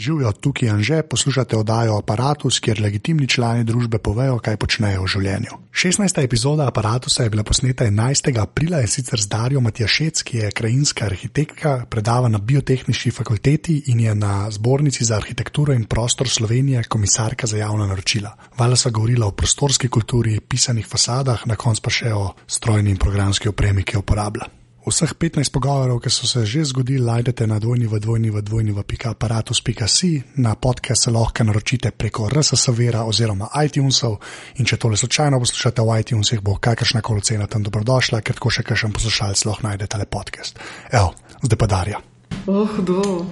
Živijo tukaj in že poslušate oddajo Apparatus, kjer legitimni člani družbe povejo, kaj počnejo v življenju. 16. epizoda Apparatusa je bila posneta 11. aprila in sicer z Darijo Matjašec, ki je krajinska arhitektka, predava na biotehnični fakulteti in je na zbornici za arhitekturo in prostor Slovenije komisarka za javna naročila. Vala sva govorila o prostorski kulturi, pisanih fasadah, na koncu pa še o strojni in programski opremi, ki jo uporablja. Vseh 15 pogovorov, ki so se že zgodili, najdete na dvojni v dvojni v dvojni v aparatus.si, na podcast se lahko naročite preko RSS vera oziroma iTunesov in če tole slučajno poslušate v iTunesih, bo kakršna koli cena tam dobrodošla, ker tako še kakšen poslušalec lahko najde tale podcast. Evo, zdaj pa Darja. Oh, do.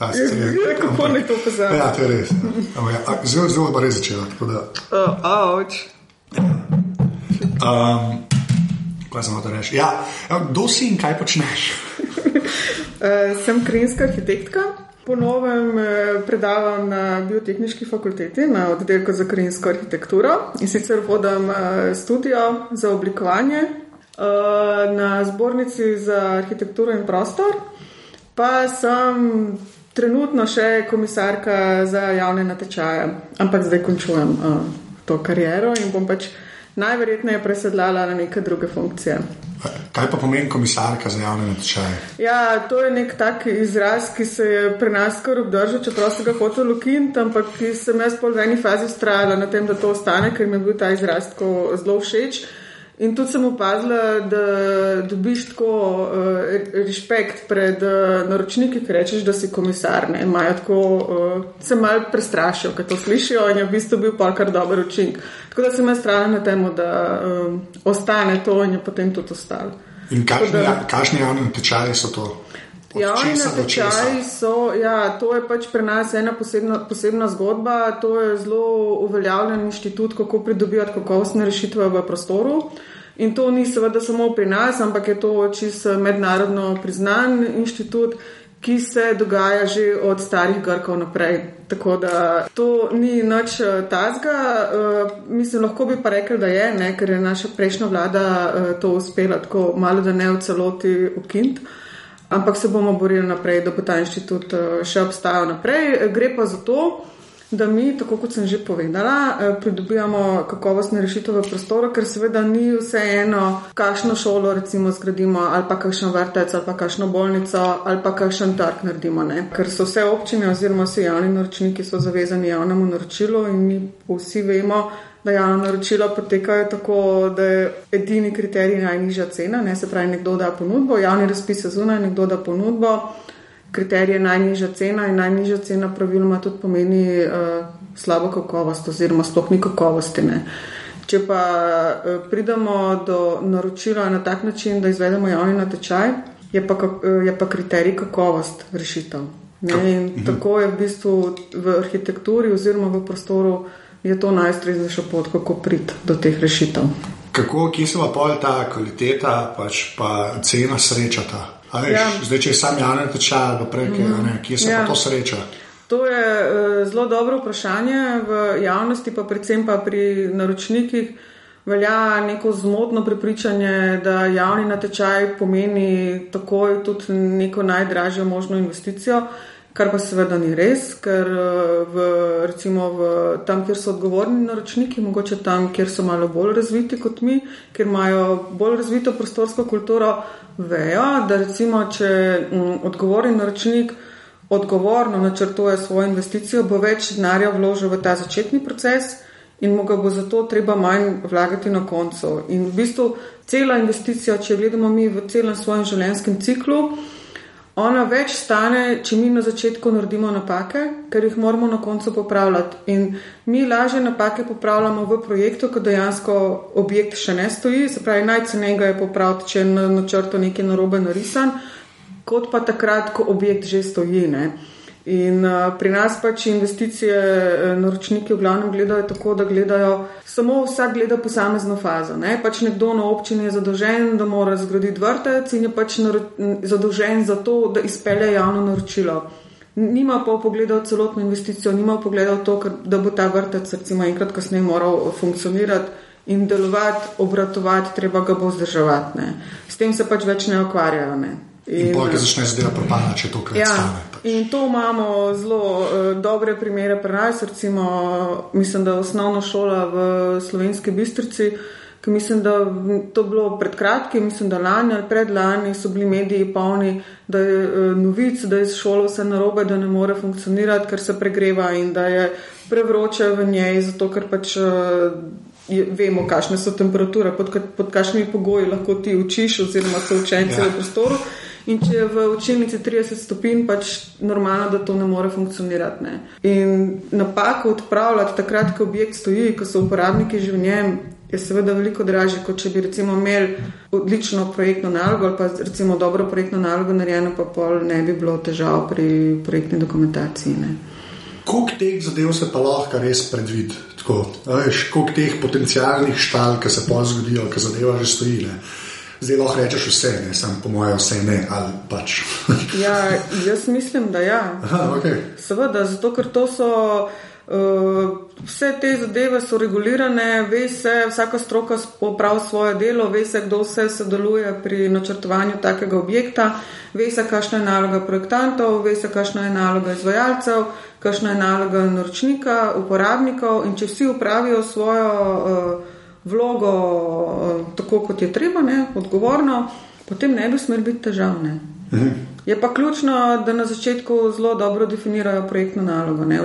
Kako ne to pozabi? Ja, to je res. Ja. Zelo, zelo pa res začela. Uh, um, kaj sem hotel reči? Ja, kdo si in kaj počneš? uh, sem krajinska arhitektka. Ponovem eh, predavam na biotehnički fakulteti na oddelku za krajinsko arhitekturo in sicer študijo eh, za oblikovanje na zbornici za arhitekturo in prostor, pa sem trenutno še komisarka za javne natečaje, ampak zdaj končujem to kariero in bom pač najverjetneje presedlala na neke druge funkcije. Kaj pa pomeni komisarka za javne natečaje? Ja, to je nek tak izraz, ki se je pri nas kar obdržal, čeprav so ga hoteli ukiniti, ampak sem jaz pol v eni fazi ustrajala na tem, da to ostane, ker mi je bil ta izraz tako zelo všeč. In tudi sem opazila, da dobiš tako uh, respekt pred uh, naročniki, ki rečeš, da si komisar. Tako, uh, se mal prestrašijo, ko to slišijo in je v bistvu bil pa kar dober učinek. Tako da sem jaz strana na tem, da uh, ostane to in je potem tudi ostalo. In kakšni, ja, kakšni javni natečaji so to? Javni natečaji so, ja, to je pač pri nas ena posebna, posebna zgodba. To je zelo uveljavljen inštitut, kako pridobivati kakovostne rešitve v prostoru. In to ni seveda samo pri nas, ampak je to čisto mednarodno priznan inštitut, ki se dogaja že od starih Grkov naprej. Tako da to ni nič eh, tazga. Uh, mislim, lahko bi pa rekel, da je, ne, ker je naša prejšnja vlada uh, to uspela tako malo, da ne v celoti ukint. Ampak se bomo borili naprej, da bo ta inštitut še obstajal naprej. Gre pa za to, da mi, tako kot sem že povedala, eh, pridobivamo kakovostne rešitve v prostoru, ker seveda ni vse eno, kakšno šolo recimo zgradimo, ali pa kakšen vrtec, ali pa kakšno bolnico, ali pa kakšen trg naredimo. Ne? Ker so vse občine oziroma vsi javni naročniki zavezani javnemu naročilu in mi vsi vemo, da javno naročilo potekajo tako, da je edini kriterij najnižja cena, ne? se pravi, nekdo da ponudbo, javni razpis je zunaj, nekdo da ponudbo kriterij je najnižja cena in najnižja cena praviloma tudi pomeni uh, slabo kakovost oziroma sploh ni kakovosti. Ne. Če pa uh, pridemo do naročila na tak način, da izvedemo javni natečaj, je pa, uh, je pa kriterij kakovost rešitev. Ne, in mhm. tako je v bistvu v arhitekturi oziroma v prostoru je to najstreznejša pot, kako priti do teh rešitev. Kako, kje se pa pol ta kvaliteta, pač pa cena srečata? Veš, ja. Zdaj, če je sam javni tečaj, da preke, mm kje se ja. pa to sreča? To je uh, zelo dobro vprašanje v javnosti, pa predvsem pa pri naročnikih. Velja neko zmotno prepričanje, da javni natečaj pomeni takoj tudi neko najdražjo možno investicijo, kar pa seveda ni res, ker eh, v, recimo v, tam, kjer so odgovorni naročniki, mogoče tam, kjer so malo bolj razviti kot mi, kjer imajo bolj razvito prostorsko kulturo, vejo, da recimo, če mm, odgovorni naročnik odgovorno načrtuje svojo investicijo, bo več denarja vložil v ta začetni proces in mu ga bo zato treba manj vlagati na koncu. In v bistvu cela investicija, če gledamo mi v celem svojem življenjskem ciklu, ona več stane, če mi na začetku naredimo napake, ker jih moramo na koncu popravljati. In mi lažje napake popravljamo v projektu, ko dejansko objekt še ne stoji, se pravi, najcenejega je popraviti, če je na načrtu nekaj narobe narisan, kot pa takrat, ko objekt že stoji. Ne. In uh, pri nas pač investicije uh, naročniki v glavnem gledajo tako, da gledajo samo vsak gleda posamezno fazo. Ne? Pač nekdo na občini je zadolžen, da mora zgraditi vrtec in je pač zadolžen za to, da izpelje javno naročilo. Nima pa pogledal celotno investicijo, nima pogledal to, da bo ta vrtec recimo enkrat kasneje moral funkcionirati in delovati, obratovati, treba ga bo vzdrževati. Ne? S tem se pač več ne ukvarjajo. Ne? In, in pojke začne zdaj propadati, če to kaj ja, stane. Pač. In to imamo zelo uh, dobre primere pri nas, recimo, mislim, da osnovna šola v slovenski bistrici. Ki mislim, da to bilo pred kratkim, mislim, da lani ali predlani so bili mediji polni, da je uh, novic, da je šola vse narobe, da ne more funkcionirati, ker se pregreva in da je prevroče v njej, zato ker pač. Uh, vemo, kakšne so temperature, pod, pod kakšnimi pogoji lahko ti učiš, oziroma so učenci ja. v prostoru. In če je v učilnici 30 stopinj, pač normalno, da to ne more funkcionirati. Ne. In napako odpravljati takrat, ko objekt stoji, ko so uporabniki že v njem, je seveda veliko dražje, kot če bi recimo imeli odlično projektno nalogo ali pa recimo dobro projektno nalogo narejeno, pa pol ne bi bilo težav pri projektni dokumentaciji. Ne. Koliko teh zadev se pa lahko res predvidi? Koliko teh potencijalnih štal, ki se pa zgodijo, ki zadeva že stoji. Ne? Zdaj lahko rečeš vse, ne samo po mojem, vse ne ali pač. ja, jaz mislim, da ja. Aha, okay. Seveda, zato ker to so. Uh, vse te zadeve so regulirane, ve se, vsaka stroka popravi svoje delo, ve se, kdo vse sodeluje pri načrtovanju takega objekta, ve se, kakšna je naloga projektantov, ve se, kakšna je naloga izvajalcev, kakšna je naloga naročnika, uporabnikov in če vsi upravijo svojo uh, vlogo uh, tako, kot je treba, ne, odgovorno, potem ne bi smeli biti težavne. Mhm. Je pa ključno, da na začetku zelo dobro definirajo projektno nalogo. Ne,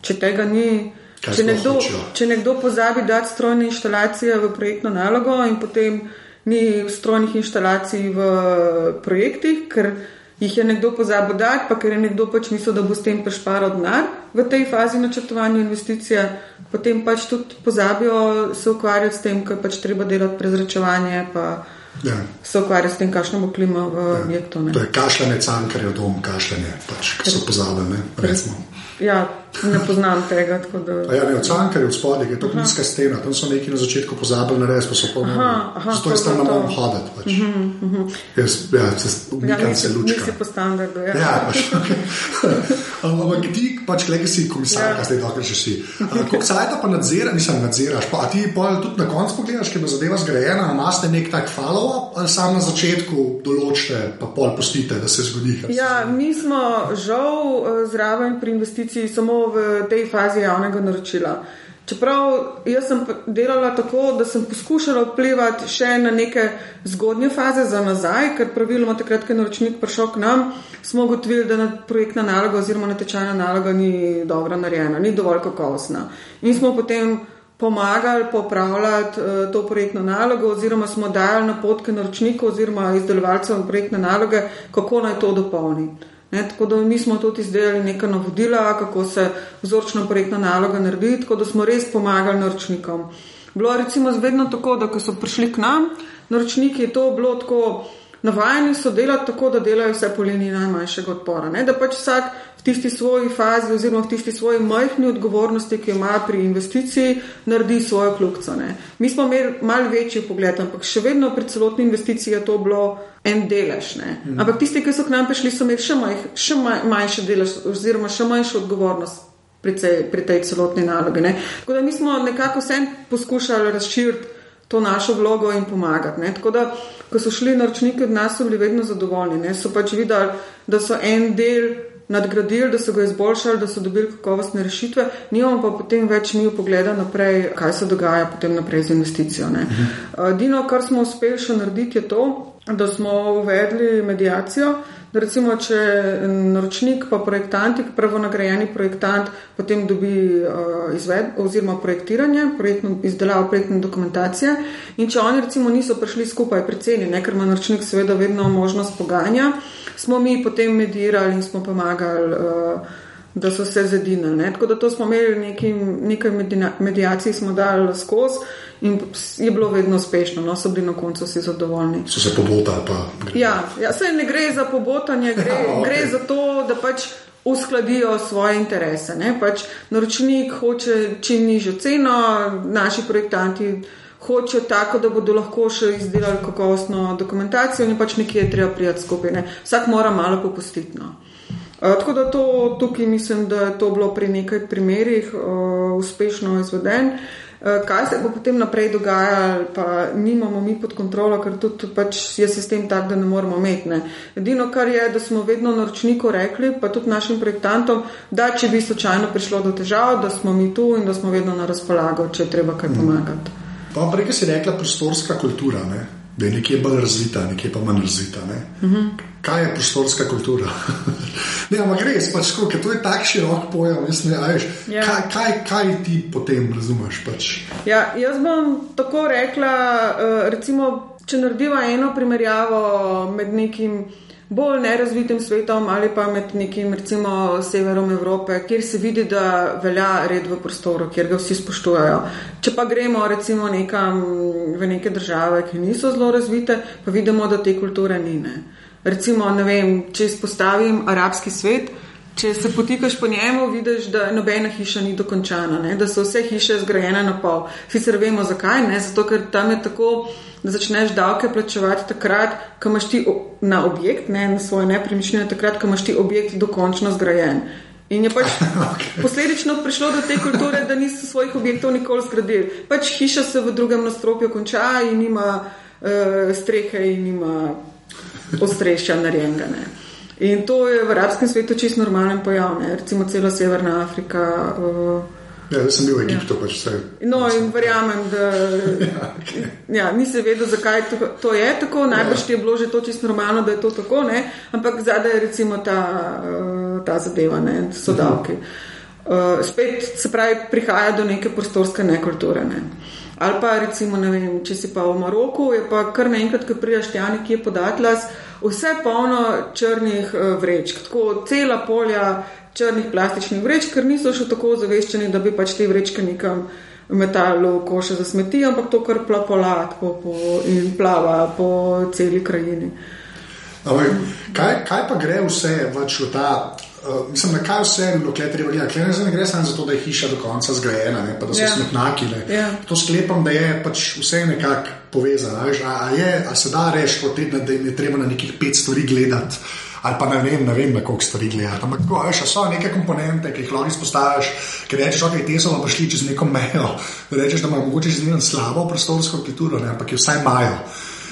če tega ni. Če nekdo, če nekdo pozabi dati strojne inštalacije v projektno nalogo in potem ni strojnih inštalacij v projektih, ker jih je nekdo pozabil dati, pa ker je nekdo pač mislil, da bo s tem prešparal denar v tej fazi načrtovanja investicije, potem pač tudi pozabijo se ukvarjati s tem, ker pač treba delati prezračevanje, pa ja. se ukvarjati s tem, kakšno bo klima v ja. objektu. To je kašljanje, cankar je dom, kašljanje, pač, ki so pozabili, recimo. Ja, ne poznam tega. Da... Ja, ne, od Cankar je v spodnji, je to nizka stena, tam so neki na začetku pozabili na res, pa so polno. Zato je tam malo hoditi. Pač. Uh -huh, uh -huh. Jaz, ja, se umikam ja, se lučka. Nisi po standardu, ja. ja pač. Ampak ti, pač, glede si komisar, ja. zdaj dokler še si. Kako se leta pa nadzira, nisem nadziraš, pa a ti pa tudi na koncu pogledaš, ker bo zadeva zgrajena, imaš nek tak follow-up, ali sam na začetku določite, pa pol pustite, da se zgodi. Ja, mi smo žal eh, zraven pri investiciji investicij samo v tej fazi javnega naročila. Čeprav jaz sem delala tako, da sem poskušala vplivati še na neke zgodnje faze za nazaj, ker praviloma takrat, ko je naročnik prišel k nam, smo ugotovili, da projektna naloga oziroma natečajna naloga ni dobro narejena, ni dovolj kakovostna. In smo potem pomagali popravljati uh, to projektno nalogo oziroma smo dajali napotke naročnikov oziroma izdelovalcev projektne naloge, kako naj to dopolniti. Ne, tako da mi smo tudi izdelali neka navodila, kako se vzorčno projektna naloga naredi, tako da smo res pomagali naročnikom. Bilo je recimo vedno tako, da ko so prišli k nam, naročniki je to bilo tako, navajeni so delati tako, da delajo vse po liniji najmanjšega odpora. Ne, da pač vsak tisti svoji fazi oziroma v tisti svoji majhni odgovornosti, ki jo ima pri investiciji, naredi svojo kljubco. Mi smo imeli mal večji pogled, ampak še vedno pri celotni investiciji je to bilo en delež. Mm. Ampak tisti, ki so k nam prišli, so imeli še, manj, še manjši delež oziroma še manjšo odgovornost. Pri tej, pri tej celotni nalogi. Ne. Tako da mi smo nekako vsem poskušali razširiti to našo vlogo in pomagati. Ne. Tako da, ko so šli naročniki od nas, so bili vedno zadovoljni. Ne. So pač videli, da so en del nadgradili, da so ga izboljšali, da so dobili kakovostne rešitve, nimamo pa potem več mi pogleda naprej, kaj se dogaja potem naprej z investicijo. Mhm. Edino, kar smo uspeli še narediti, je to, da smo uvedli medijacijo. Recimo, če naročnik pa projektant, prvo nagrajeni projektant, potem dobi uh, izved oziroma projektiranje, projektno, izdelavo projektne dokumentacije in če oni recimo niso prišli skupaj pri ceni, ne, ker ima naročnik seveda vedno možnost pogajanja, smo mi potem medirali in smo pomagali, uh, da so se zedinili. Tako da to smo imeli nekaj medijacij, smo dali skozi in je bilo vedno uspešno, no so bili na koncu vsi zadovoljni. So se pobotali pa. Ja, ja se ne gre za pobotanje, gre, ja, okay. gre za to, da pač. Uskladijo svoje interese. Pač naročnik hoče čim nižjo ceno, naši projektanti hočejo tako, da bodo lahko še izdelali kakovostno dokumentacijo in pač nekje je treba prijeti skupaj. Ne. Vsak mora malo popustiti. No. Uh, tako da to, tukaj mislim, da je to bilo pri nekaj primerih uh, uspešno izveden. Eh, kaj se bo potem naprej dogajalo, pa nimamo mi pod kontrolo, ker tudi pač je sistem tak, da ne moramo imeti. Ne. Edino, kar je, da smo vedno naročniku rekli, pa tudi našim projektantom, da če bi slučajno prišlo do težav, da smo mi tu in da smo vedno na razpolago, če treba kaj pomagati. Pa prej si rekla prostorska kultura. Ne? Da je nekje bolj razvita, nekje pa manj razvita. Uh -huh. Kaj je prostorska kultura? ne, ampak res, pač, ko, to je tako širok pojem. Mislim, ja, ja. kaj, kaj, kaj ti potem razumeš? Pač? Ja, jaz bom tako rekla, uh, recimo, če narediva eno primerjavo med nekim bolj nerazvitim svetom ali pa med nekim, recimo, severom Evrope, kjer se vidi, da velja red v prostoru, kjer ga vsi spoštujejo. Če pa gremo, recimo, nekam v neke države, ki niso zelo razvite, pa vidimo, da te kulture ni. Ne. Recimo, ne vem, če izpostavim arabski svet. Če se potikaš po njemu, vidiš, da nobena hiša ni dokončana, ne? da so vse hiše zgrajene na pol. Sicer vemo zakaj, ne? zato ker tam je tako, da začneš davke plačevati takrat, ko imaš ti na objekt, ne? na svoje nepremičnine, takrat, ko imaš ti objekt dokončno zgrajen. In je pač okay. posledično prišlo do te kulture, da niso svojih objektov nikoli zgradili. Pač hiša se v drugem nastropju konča in ima uh, strehe in ima ostrešja narejenega. In to je v arabskem svetu čisto normalen pojav, ne? recimo celo Severna Afrika. Uh, Ja, jaz sem bil v Egiptu, pač vse. No, in verjamem, da ja, okay. ja, nisi vedel, zakaj to, to je tako. Najbrž ja. ti je bilo že to čisto normalno, da je to tako, ne? ampak zadaj je recimo ta, uh, ta zadeva, ne? so davki. Uh, spet se pravi, prihaja do neke prostorske nekulture. Ne? Ali pa recimo, ne vem, če si pa v Maroku, je pa kar naenkrat, ko prijaš tja nekje pod Atlas vse polno črnih uh, vrečk, tako cela polja črnih plastičnih vrečk, ker niso še tako zaveščeni, da bi pač te vrečke nekam metali v koše za smeti, ampak to kar plapola po, in plava po celi krajini. Kaj, kaj pa gre vse v ta Uh, mislim, na kaj vse je bilo, treba gledati. Ne, ne gre samo za to, da je hiša do konca zgrajena, ne, da so yeah. Ja. smetnaki. Yeah. Ja. To sklepam, da je pač vse nekako povezano. A, a, a se da reči, da, da je treba na nekih pet stvari gledati. Ali pa ne vem, ne vem, na koliko stvari gledati. Ampak, ko veš, so neke komponente, ki jih lahko izpostaviš, ker rečeš, da okay, te so prišli čez neko mejo. Rečeš, da imajo mogoče že slabo prostorsko kulturo, ne, ampak jo vsaj imajo.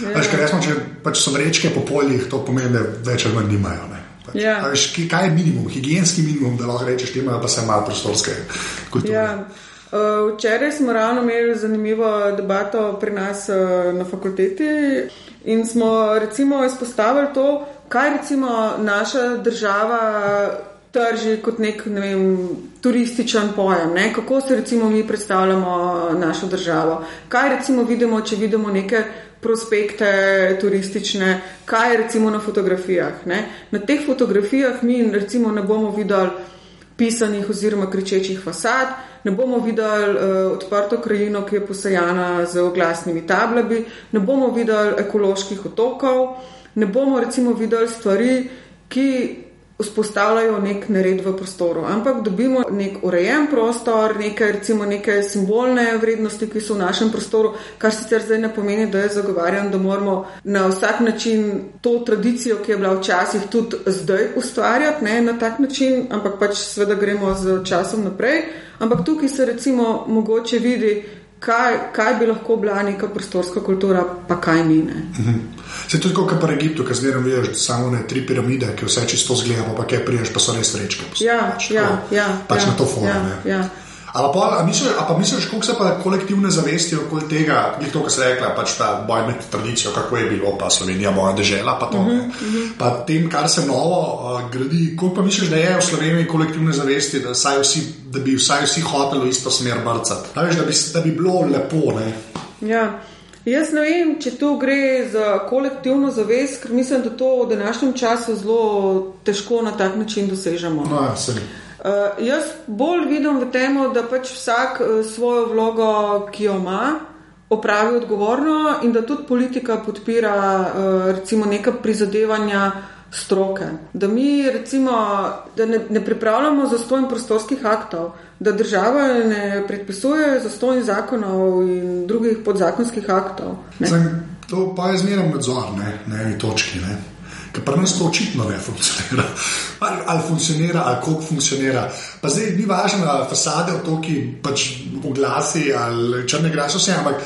Yeah. Veš, ker resmo, če pač so vrečke po poljih, to pomeni, da več ali manj nimajo. Ne. Ja. veš, kaj je minimum, higijenski minimum, da lahko rečeš, ima pa se malo prostorske kulture. Ja. Uh, včeraj smo ravno imeli zanimivo debato pri nas uh, na fakulteti in smo recimo izpostavili to, kaj recimo naša država trži kot nek ne vem, turističen pojem. Ne? Kako se recimo mi predstavljamo našo državo? Kaj recimo vidimo, če vidimo neke prospekte turistične, kaj je recimo na fotografijah. Ne? Na teh fotografijah mi recimo ne bomo videli pisanih oziroma kričečih fasad, ne bomo videli uh, odprto krajino, ki je posajana z oglasnimi tablami, ne bomo videli ekoloških otokov, ne bomo recimo videli stvari, ki vzpostavljajo nek nered v prostoru, ampak dobimo nek urejen prostor, neke, recimo, neke simbolne vrednosti, ki so v našem prostoru, kar sicer zdaj ne pomeni, da jaz zagovarjam, da moramo na vsak način to tradicijo, ki je bila včasih tudi zdaj ustvarjati ne, na tak način, ampak pač seveda gremo z časom naprej. Ampak tukaj se recimo mogoče vidi, kaj, kaj bi lahko bila neka prostorska kultura, pa kaj ni. Mhm. Se tudi kot pri Egiptu, ki zdaj vidiš samo ne tri piramide, ki vse čisto zgledamo, pa kaj priješ, pa so res rečke. Ja, pač, ja, ja, pač ja, na to forum. Ja, Ali pa, misliš, pa misliš, kako se pa kolektivne zavesti okoli tega, je to, kar se rekla, pač ta boj med tradicijo, kako je bilo, pa Slovenija, moja država, pa to. Uh -huh, uh -huh. Pa tem, kar se novo uh, gradi, koliko pa misliš, da je v Sloveniji kolektivne zavesti, da, vsi, da bi vsaj vsi hoteli v isto smer brcati. Da, da, da bi bilo lepo. Ne? Ja. Jaz ne vem, če tu gre za kolektivno zavest, ker mislim, da to v današnjem času zelo težko na tak način dosežemo. No, ja, Uh, jaz bolj vidim v tem, da pač vsak uh, svojo vlogo, ki jo ima, opravi odgovorno in da tudi politika podpira uh, recimo neka prizadevanja stroke. Da mi recimo da ne, ne pripravljamo za stojn prostorskih aktov, da država ne predpisuje za stojn zakonov in drugih podzakonskih aktov. Zem, to pa je zmerno nadzor ne, na eni točki. Ne. Ker pri nas to očitno ne funkcionira. Ali, ali funkcionira, ali koliko funkcionira. Pa zdaj ni važno, ali fasade v toki, pač oglasi ali črne grase, vse, ampak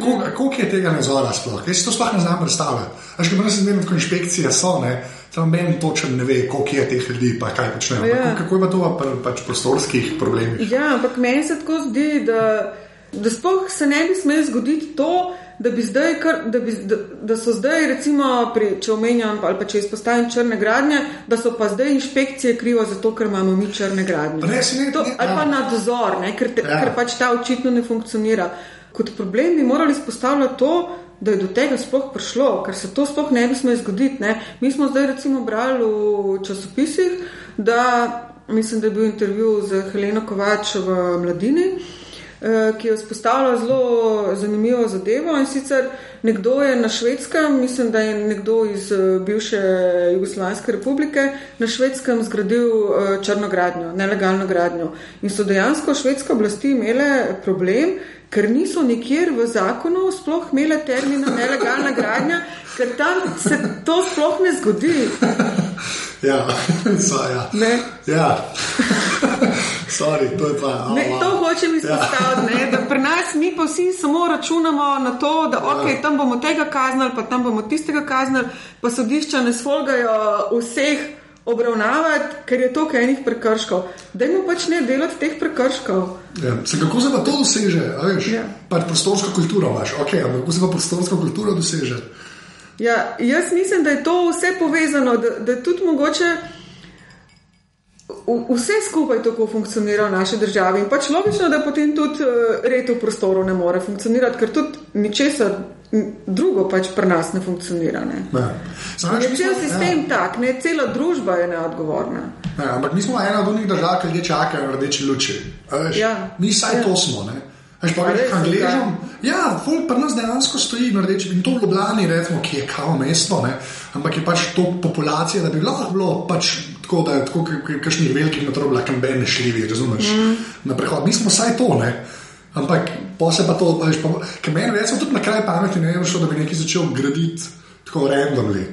koliko, koliko je tega nadzora sploh? Jaz si to sploh ne znam predstavljati. Až ko sem videl, kako inšpekcije so, ne, tam meni točno ne ve, koliko je teh ljudi, pa kaj počnejo. Ja. Kako, kako je pa to v pač prostorskih problemih? Ja, ampak meni se tako zdi, da, da sploh se ne bi smelo zgoditi to da, zdaj, kar, da, bi, da, da so zdaj, recimo, pri, če omenjam ali pa če izpostavim črne gradnje, da so pa zdaj inšpekcije krivo zato, ker imamo mi črne gradnje. Ne, ne, to, ali pa nadzor, ne, ker, te, ja. ker pač ta očitno ne funkcionira. Kot problem bi morali izpostavljati to, da je do tega sploh prišlo, ker se to sploh ne bi smelo zgoditi. Ne. Mi smo zdaj recimo brali v časopisih, da mislim, da je bil intervju z Heleno Kovač v Mladini. Eh, ki je vzpostavila zelo zanimivo zadevo. In sicer nekdo je na švedskem, mislim, da je nekdo iz eh, bivše Jugoslavijske republike na švedskem zgradil eh, črno gradnjo, nelegalno gradnjo. In so dejansko švedske oblasti imele problem, ker niso nikjer v zakonu sploh imele termina nelegalna gradnja, ker tam se to sploh ne zgodi. Ja, so, ja. Ne. Ja. Sorry, to je pa. Ne, to hočem izpostaviti, ja. da pri nas mi pa vsi samo računamo na to, da ja. okay, tam bomo tega kaznili, pa tam bomo tistega kaznili, pa sodišča ne svolgajo vseh obravnavati, ker je to kaj enih prekrškov. Dajmo pač ne delati teh prekrškov. Ja. Se, kako se pa to doseže? Ja. Pač prostorska kultura imaš, okay, ampak kako se pa prostorska kultura doseže? Ja, jaz mislim, da je to vse povezano, da, da tudi mogoče vse skupaj tako funkcionira v naši državi. In pač logično, da potem tudi eh, red v prostoru ne more funkcionirati, ker tudi ničesar drugo pač pri nas ne funkcionira. Ne. Ne. Je cel sistem ja. tak, ne, cela družba je neodgovorna. Ne, ampak mi smo ena od unih držav, ki ljudje čakajo na rdeči luči. Ja. Mi saj ja. to smo. Ne. Veš pa, kaj Angležom? Ja, folk pri nas dejansko stoji na rdeči in to v Ljubljani, recimo, ki je kao mesto, ne? ampak je pač to populacija, da bi lahko bilo pač tako, da je tako, kakšnih velikih metrov, lahko bi ne šli, razumeš, mm. na prehod. Mi smo vsaj to, ne? Ampak posebej pa to, veš, pa, ker meni recimo tudi na kraj pameti ne je šlo, da bi nekaj začel graditi tako randomly.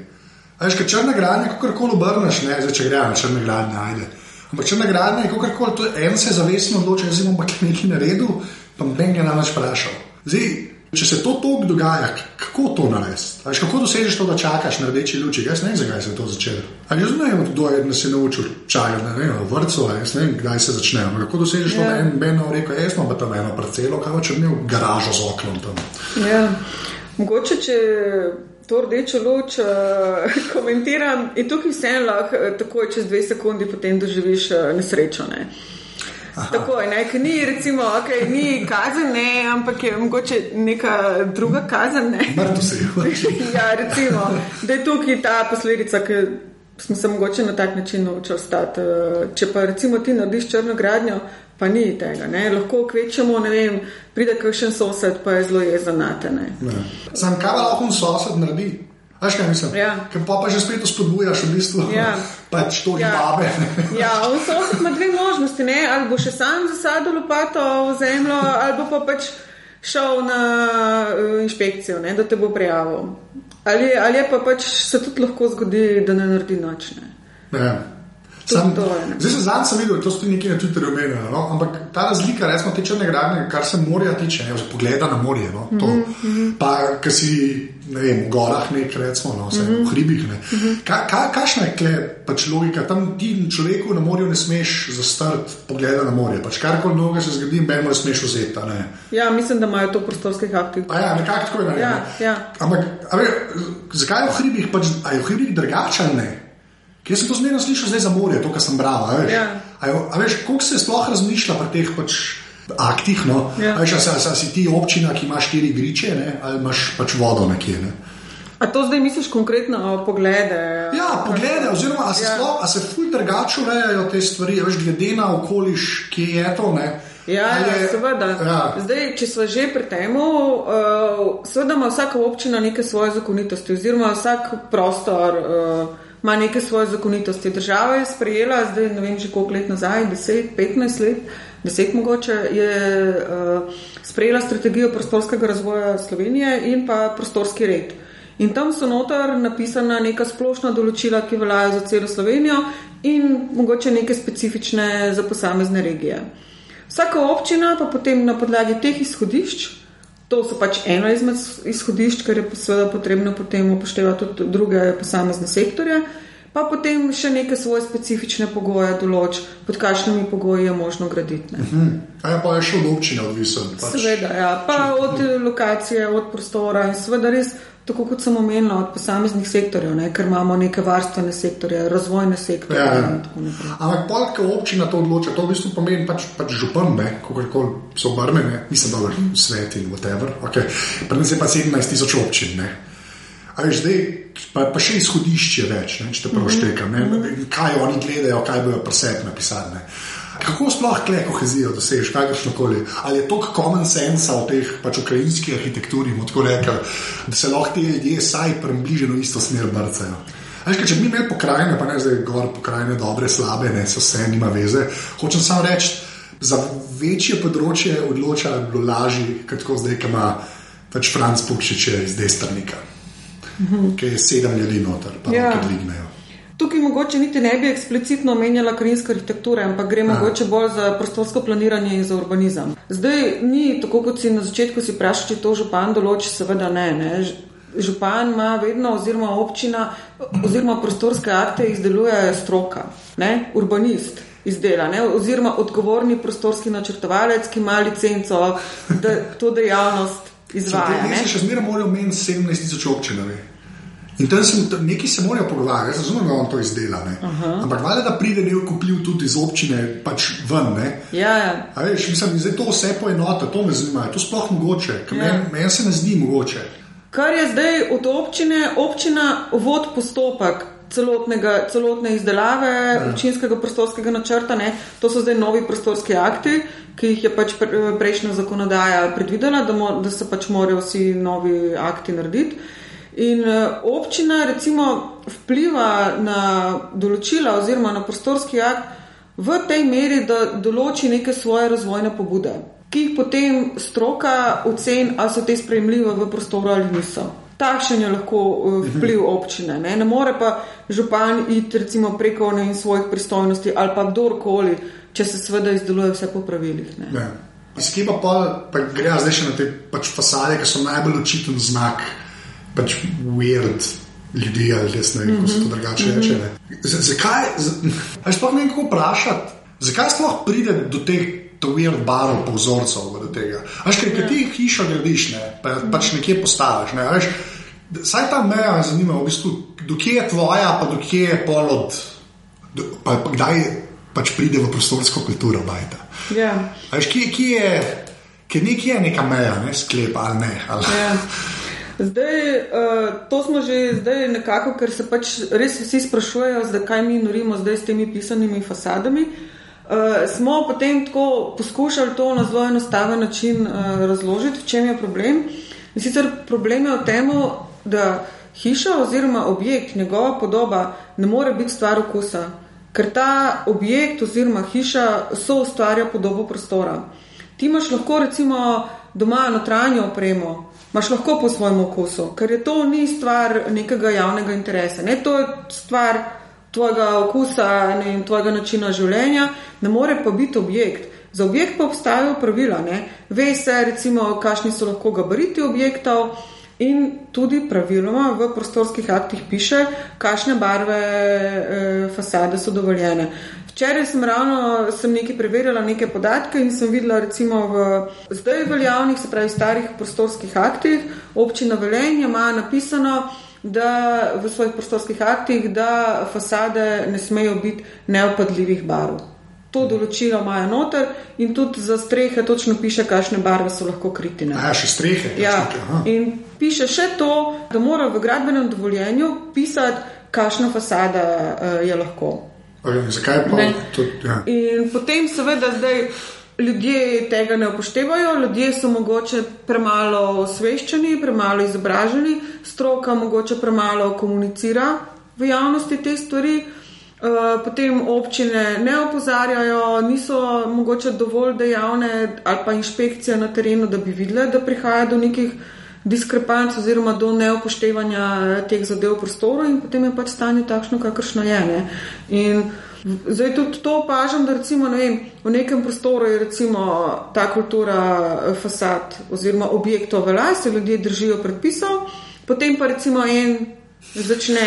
Veš, ker črna gradnja, kako koli obrneš, ne, zdaj če gre na črne gradnje, ajde. Ampak črna gradnja je kako koli, en se zavestno odloča, jaz imam pa nekaj naredil pa noben je nas vprašal. Zdaj, če se to tako dogaja, kako to narediti? Kako dosežeš to, da čakaš na rdeči luči? Jaz ne vem, zakaj se je to začelo. Ali jaz ne vem, kdo je se naučil čakati na vrtu, ali ne vem, kdaj se začne. Kako dosežeš to, da ja. en Beno reče, jaz imam pa tam eno parcelo, kaj če imel garažo z oknom tam. Ja. Mogoče, če to rdečo luč uh, komentiram, in tukaj vseeno lahko uh, takoj čez dve sekunde potem doživiš uh, nesrečo. Ne? Uh, Tako je, ne, ni, recimo, okay, ni kazen, ne, ampak je mogoče neka druga kazen. Mrtev si. ja, recimo, da je tukaj ta posledica, ki smo se mogoče na tak način naučili ostati. Če pa recimo ti narediš črno gradnjo, pa ni tega. Ne. Lahko kvečemo, ne vem, pride kakšen sosed, pa je zelo jezen na te. Sam kaj lahko sosed naredi? Veš, kaj mislim? Ja. Ker pa, pa že spet spodbujaš v bistvu. Ja. Pač to ja. babe. ja, on sosed ima dve možnosti, ne? ali bo še sam zasadil lopato v zemljo, ali bo pa pač šel na uh, inšpekcijo, ne? da te bo prijavil. Ali, ali pa pač se tudi lahko zgodi, da ne naredi nočne. Ja. Sam, zdaj se zadnjič videl, da to ste nekaj na Twitterju omenili. No? Ampak ta razlika, recimo, te črne gradnje, kar se morja tiče, ne, pogleda na morje. No? Mm -hmm. Pa, ki si ne vem, v gorah, nek, recimo, no, vse, mm -hmm. v hribih. Mm -hmm. ka, ka, Kakšna je kle, pač logika? Tam ti človeku na morju ne smeš zastrti pogleda na morje. Pač karkoli noge se zgodi, meni ne smeš vzeti. Ja, mislim, da imajo to prostorskih aktih. Ja, nekako tako je. Ja, ja. Ampak, ve, zakaj je v hribih, pač, je v hribih drugače Jaz sem to zmerno slišal zdaj za morje, to, kar sem bral. A veš, ja. a, a veš koliko se sploh razmišlja pri teh pač aktih? No? Ja. A veš, a, a, a si ti občina, ki imaš štiri griče, ne? ali imaš pač vodo nekje. Ne? A to zdaj misliš konkretno poglede? Ja, poglede, oziroma a se, ja. sploh, a se fulj drugače urejajo te stvari, veš, glede na okoliš, ki je to. Ne? Ja, je, seveda. Ja. Zdaj, če smo že pri tem, uh, seveda ima vsaka občina neke svoje zakonitosti, oziroma vsak prostor. Uh, ima neke svoje zakonitosti. Država je sprejela, zdaj ne vem, že koliko let nazaj, 10, 15 let, 10 mogoče, je uh, sprejela strategijo prostorskega razvoja Slovenije in pa prostorski red. In tam so notor napisana neka splošna določila, ki veljajo za celo Slovenijo in mogoče neke specifične za posamezne regije. Vsaka občina pa potem na podlagi teh izhodišč, to so pač eno izmed izhodišč, ker je seveda potrebno potem upoštevati tudi druge posamezne sektorje, pa potem še neke svoje specifične pogoje določ, pod kakšnimi pogoji je možno graditi. Uh -huh. A je pa je še od občine odvisen? Pač. Seveda, ja. pa od lokacije, od prostora in seveda res. Tako kot sem omenila, od posameznih sektorjev, ne, ker imamo neke varstvene sektorje, razvojne sektorje. Ja, ja. Ampak, polka občina to odloča, to v bistvu pomeni pač, pač župan, kako koli so obrnjene, da je svet in whatever. Okay. Pri nas je pa 17 tisoč občin. Ne. A veš, zdaj pa, pa še izhodišče več, ne, če te prav štekam, mm -hmm. kaj oni gledajo, kaj bojo pri sebi napisali. Ne. Kako sploh kle kohezijo dosežeš, kakršno koli? Ali je to common sense v teh pač ukrajinski arhitekturi, rekel, da se lahko ti ljudje vsaj približno isto smer brcajo? Veš, če bi imeli pokrajine, pa ne zdaj govor pokrajine, dobre, slabe, ne so vse, nima veze. Hočem samo reči, za večje področje odloča, da bi bilo lažje, kot zdaj, ki ima pač Franc Pukšič iz Destrnika ki je sedem ljudi noter, pa ja. lahko dvignejo. Tukaj mogoče niti ne bi eksplicitno omenjala karinske arhitekture, ampak gre mogoče bolj za prostorsko planiranje in za urbanizem. Zdaj ni tako, kot si na začetku si vprašal, če to župan določi, seveda ne. ne. Župan ima vedno, oziroma občina, oziroma prostorske akte izdeluje stroka, ne? urbanist izdela, ne? oziroma odgovorni prostorski načrtovalec, ki ima licenco, da to dejavnost izvaja. Mi se še zmeraj morajo meniti 17 tisoč občin. In tam sem, neki se morajo pogovarjati, jaz razumem, da on to izdela. Uh -huh. Ampak valjda, da pride nek kupljiv tudi iz občine, pač ven. Ja, ja. Veš, mislim, da je to vse poenota, to me zanima, to sploh mogoče, ker ja. meni men se ne zdi mogoče. Kar je zdaj od občine, občina vod postopek celotne izdelave ja. občinskega prostorskega načrta, ne? to so zdaj novi prostorski akti, ki jih je pač prejšnja zakonodaja predvidela, da, mo, da se pač morajo vsi novi akti narediti. In uh, občina recimo vpliva na določila oziroma na prostorski akt v tej meri, da določi neke svoje razvojne pobude, ki jih potem stroka oceni, ali so te sprejemljive v prostoru ali niso. Takšen je lahko uh, vpliv občine. Ne? ne more pa župan iti recimo preko ne, svojih pristojnosti ali pa kdorkoli če se seveda izdeluje vse po pravilih. Skema pa, pa gre zdaj še na te pač fasade, ki so najbolj očiten znak, pač weird ljudi ali res ne vem, kako se to drugače reče. Mm -hmm. Zakaj, ali sploh ne vem, kako vprašati, zakaj sploh pride do teh weird barov, povzorcev do tega? Veš, ker ja. ti hišo gradiš, ne, pa, pač nekje postaviš. Ne, veš, Saj ta meja me zanima, v bistvu, dokje je tvoja, pa dokje je pol od. Do, pa, pa kdaj pač pride v prostorsko kulturo. Ja. Kje, kje je, kje nekje je neka meja, ne sklep ali ne? Ali? Ja. Zdaj, uh, to smo že zdaj nekako, ker se pač res vsi sprašujejo, zakaj mi norimo zdaj s temi pisanimi fasadami. Uh, smo potem tako poskušali to na zelo enostaven način uh, razložiti, v čem je problem. In sicer problem je v tem, da hiša oziroma objekt, njegova podoba, ne more biti stvar okusa ker ta objekt oziroma hiša so ustvarja podobo prostora. Ti imaš lahko recimo doma notranjo opremo, imaš lahko po svojem okusu, ker je to ni stvar nekega javnega interesa, ne to je stvar tvojega okusa in tvojega načina življenja, ne more pa biti objekt. Za objekt pa obstajajo pravila, ne? ve se recimo, kakšni so lahko gabariti objektov, In tudi praviloma v prostorskih aktih piše, kakšne barve e, fasade so dovoljene. Včeraj sem ravno sem nekaj preverjala, neke podatke in sem videla, recimo v zdaj veljavnih, se pravi starih prostorskih aktih, občina Velenje ima napisano, da v svojih prostorskih aktih, da fasade ne smejo biti neopadljivih barv. To določilo imajo noter in tudi za strehe točno piše, kakšne barve so lahko kritine. Ja, še strehe. Ja. In piše še to, da mora v gradbenem dovoljenju pisati, kakšna fasada uh, je lahko. Okay, zakaj pa to? Ja. In potem seveda zdaj. Ljudje tega ne upoštevajo, ljudje so mogoče premalo osveščeni, premalo izobraženi, stroka mogoče premalo komunicira v javnosti te stvari. Eh, potem občine ne opozarjajo, niso mogoče dovolj dejavne ali pa inšpekcije na terenu, da bi videle, da prihaja do nekih diskrepanc oziroma do neupoštevanja teh zadev v prostoru in potem je pač stanje takšno, kakršno je. Ne. In zdaj tudi to opažam, da recimo ne vem, v nekem prostoru je recimo ta kultura eh, fasad oziroma objektov v lasti, ljudje držijo predpisov, potem pa recimo en začne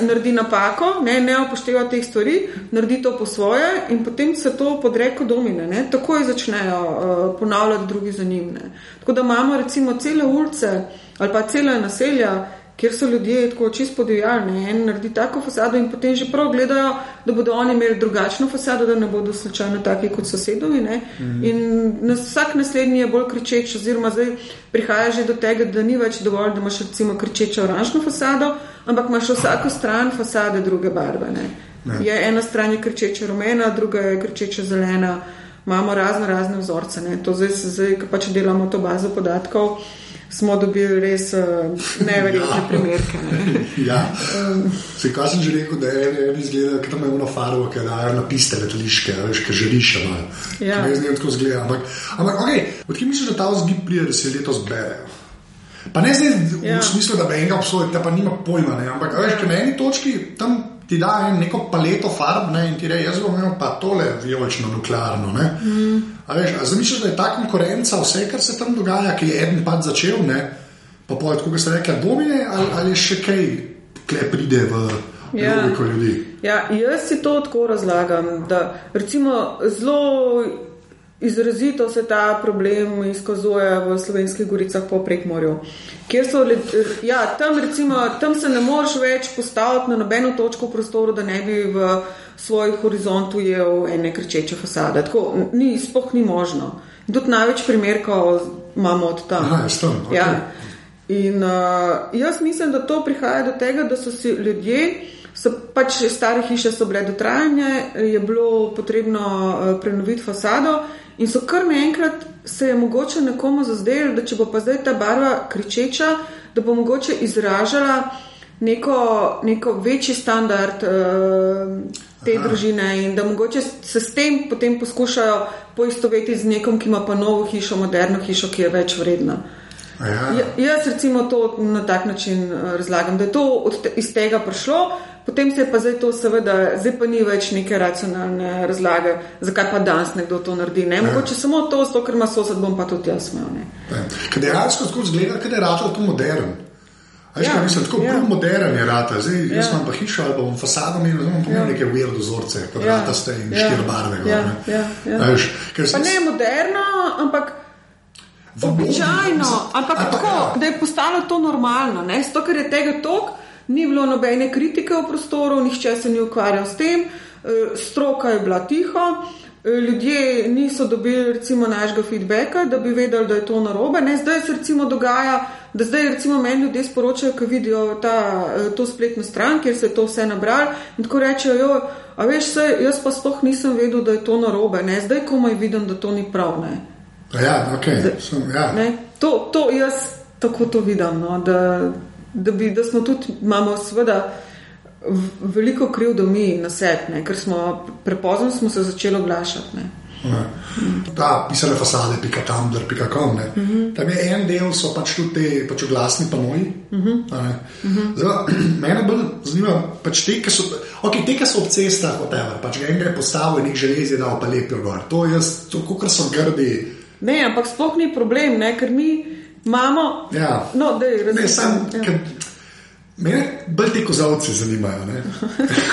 narediti napako, ne, ne upošteva teh stvari, naredi to po svoje in potem se to podreko domine. Ne. Takoj začnejo uh, ponavljati drugi za njim. Ne. Tako da imamo recimo cele ulice ali pa cele naselja, kjer so ljudje tako čisto podivjali, en naredi tako fasado in potem že prav gledajo, da bodo oni imeli drugačno fasado, da ne bodo slučajno taki kot sosedovi. Mm. In nas, vsak naslednji je bolj kričeč, oziroma zdaj prihaja že do tega, da ni več dovolj, da imaš recimo kričečo oranžno fasado, ampak imaš vsako stran fasade druge barve. Ne. Ne. Je ena stran je kričeča rumena, druga je kričeča zelena. Imamo razno razne vzorce. Ne. To zdaj, zdaj, ko pač delamo to bazo podatkov smo dobili res uh, neverjetne ja. primerke. Ne. ja. Se, kaj sem že rekel, da je eno izgleda, ki tam ima faro, ki dajo na piste letališke, veš, ki želiš še malo. Ja. Ne znam tako zgleda. Ampak, ampak okay, odkje misliš, da ta vzgib prije, da se letos berejo? Pa ne zdaj ja. v smislu, da bi enega obsodil, da pa nima pojma, ne. ampak veš, ja. na eni točki tam ti da neko paleto farb ne, in ti reče, jaz bom imel pa tole vijolično nuklearno. Mm. Zamisliš, da je ta konkurenca, vse, kar se tam dogaja, ki je eden pa začel, ne, pa povedo, kako ste rekli, domine ali, ali še kaj, kle pride v. Ja. Ja, jaz si to tako razlagam, da recimo zelo Izrazito se ta problem izkazuje v slovenskih goricah po prekmorju. Ja, tam, recimo, tam se ne moreš več postaviti na nobeno točko v prostoru, da ne bi v svoj horizont ujel ene krčeče fasade. Tako ni, spoh ni možno. Tudi največ primerkov imamo od tam. Aha, tam okay. ja. In uh, jaz mislim, da to prihaja do tega, da so si ljudje. So pač stare hiše so bile dotrajane, je bilo potrebno uh, prenoviti fasado, In so kar naenkrat se je mogoče nekomu zazdelo, da če bo pa zdaj ta barva kričeča, da bo mogoče izražala neko, neko večji standard uh, te Aha. družine in da mogoče se s tem potem poskušajo poistoveti z nekom, ki ima pa novo hišo, moderno hišo, ki je več vredna. Ja. Ja, jaz recimo to na tak način eh, razlagam, da je to te, iz tega prišlo. Potem se je pa zdaj to, seveda, zdaj pa ni več neke racionalne razlage, zakaj pa danes nekdo to naredi. Ne? Mogoče samo to, zato, ker ima sosed, bom pa tudi jaz imel. Kaj je dejansko tako zgleda, kaj je rado to modern? Aj, ja, mislim, tako ja. modern je rata. Zdaj, ja. Jaz imam pa hišo ali pa bom fasado imel, zdaj imam ja. neke weird vzorce, kot ja. rata ste in ja. štiri barve. Ja. Ja. Ja. Aj, pa sem... ne moderno, ampak. Običajno, ampak tako, ja. da je postalo to normalno, zato ker je tega toliko ni bilo nobene kritike v prostoru, nihče se ni ukvarjal s tem, eh, stroka je bila tiho, eh, ljudje niso dobili recimo našega feedbacka, da bi vedeli, da je to narobe. Ne, zdaj se recimo dogaja, da zdaj recimo meni ljudje sporočajo, ko vidijo ta, eh, to spletno stran, kjer se je to vse nabral in tako rečejo, jo, a veš, se, jaz pa sploh nisem vedel, da je to narobe, ne, zdaj komaj vidim, da to ni prav. Ne. Ja, okay. zdaj, Sem, ja. Ne, to, to jaz tako to vidim. No, da, da, bi, da smo tudi, imamo seveda veliko krivdo mi na sebi, ker smo prepozno smo se začeli oglašati. Ne. Ta pisale fasade, pika tam, pika kom. Uh mhm. -huh. Tam je en del, so pač tudi te pač oglasni panoji. Uh -huh. uh -huh. Mene bolj zanima, pač te, ki so, okay, te, so ob cestah, whatever, pač ga enega je postavil in jih železi dal, pa lepijo gor. To je, kot so grdi. Ne, ampak sploh ni problem, ne, ker mi. Imamo. Ja. No, dej, ne, sam, ja. ker, mene bolj te kozavci zanimajo. Ne,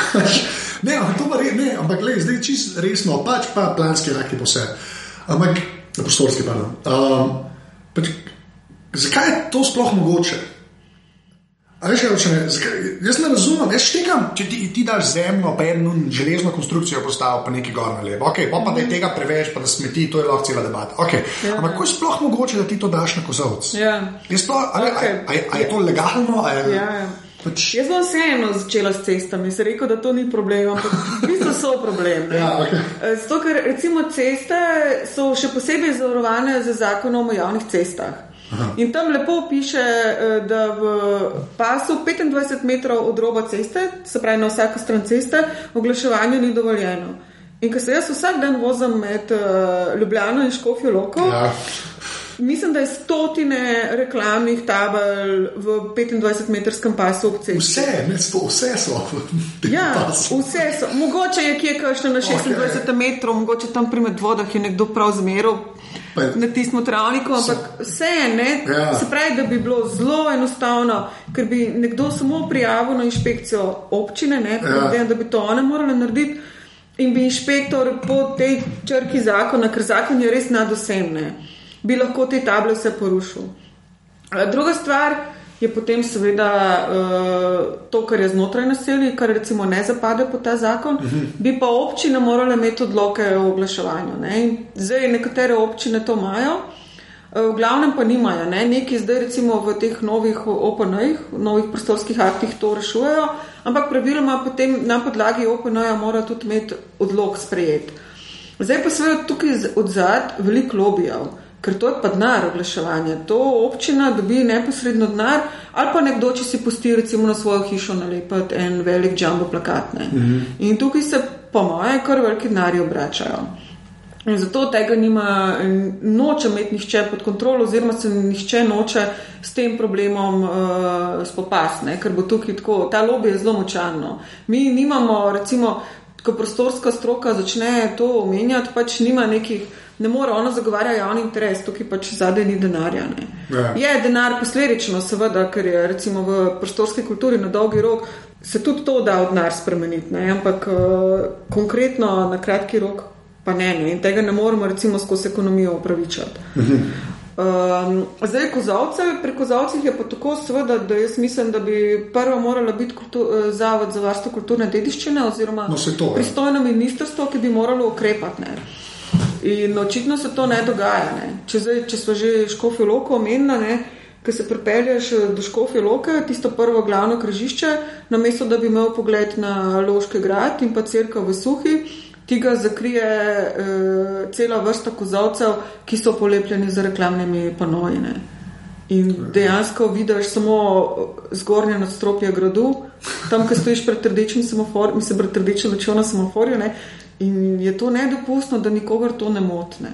ne ampak, re, ne, ampak le, zdaj čisto resno, pač pa planski raki po vse. Ampak, prostorski, pardon. Um, pač, zakaj je to sploh mogoče? Veš, če ne, jaz ne razumem, jaz štekam, če ti, ti daš zemljo, pa eno železno konstrukcijo postaviš, pa nekaj gor na levo. Okay, pa, pa da je tega preveč, pa da smeti, to je lahko cela debata. Okay. Ja. Ampak kako je sploh mogoče, da ti to daš na kozovec? Ja. Je, okay. je to legalno? Je, ja, ja. Pač... Jaz sem vseeno začela s cestami, se rekel, da to ni problem, ampak v bistvu so problem. Ja, okay. Eh, zato, ker recimo ceste so še posebej zavarovane z zakonom o javnih cestah. In tam lepo piše, eh, da v pasu 25 metrov od roba ceste, se pravi na vsako stran ceste, oglaševanje ni dovoljeno. In ko se jaz vsak dan vozim med uh, Ljubljano in Škofijo Loko, ja. Mislim, da je stotine reklamnih tabel v 25-metrskem pasu ob cesti. Vse, ne, sto, vse so. Ja, vse so. Mogoče je kje kakšno na 26 okay. metrov, mogoče tam pri medvodah je nekdo prav zmeral. Na tistem travniku, ampak vse je, ja. se pravi, da bi bilo zelo enostavno, ker bi nekdo samo prijavil na inšpekcijo občine, ne, ja. da bi to one morali narediti, in bi inšpektor po tej črki zakona, ker zakon je res nadosemne, bi lahko te table vse porušil. Druga stvar je potem seveda uh, to, kar je znotraj naselja, kar recimo ne zapade pod ta zakon, uh mhm. -huh. bi pa občine morale imeti odloke o oglaševanju. Ne? Zdaj nekatere občine to imajo. Eh, v glavnem pa nimajo, ne? neki zdaj recimo v teh novih OPN-jih, novih prostorskih aktih to rešujejo, ampak praviloma potem na podlagi OPN-ja mora tudi imeti odlog sprejet. Zdaj pa seveda tukaj od zad veliko lobijev ker to je pa denar oglaševanja. To občina dobi neposredno denar, ali pa nekdo, če si pusti recimo na svojo hišo nalepiti en velik jumbo plakat. Mm -hmm. In tukaj se, po moje, kar veliki denarji obračajo. In zato tega nima, noče imeti nihče pod kontrolo, oziroma se nihče noče s tem problemom uh, spopasti, ker bo tukaj tako, ta lobby je zelo močan. Mi nimamo, recimo, ko prostorska stroka začne to omenjati, pač nima nekih ne more ona zagovarjati javni interes, tukaj pač zadaj ni denarja. Ja. Je denar posledično, seveda, ker je recimo v prostorski kulturi na dolgi rok se tudi to da od denar spremeniti, ne? ampak uh, konkretno na kratki rok pa ne, ne. in tega ne moremo recimo skozi ekonomijo upravičati. Um, zdaj, kozovce, pri kozovcih je pa tako, seveda, da jaz mislim, da bi prvo morala biti kultu, eh, Zavod za varstvo kulturne dediščine oziroma no, to, pristojno ministrstvo, ki bi moralo ukrepati. In očitno se to ne dogaja. Ne. Če, zdaj, če smo že škofijo loko omenili, ki se pripelješ eh, do škofijo loke, tisto prvo glavno križišče, namesto da bi imel pogled na Loški grad in pa crkva v suhi, ti ga zakrije eh, cela vrsta kozovcev, ki so polepljeni z reklamnimi panojine. In dejansko vidiš samo zgornje nadstropje gradu, tam, ki stojiš pred rdečim semaforjem, mislim, pred rdečim večino semaforjem, In je to nedopustno, da nikogar to ne motne.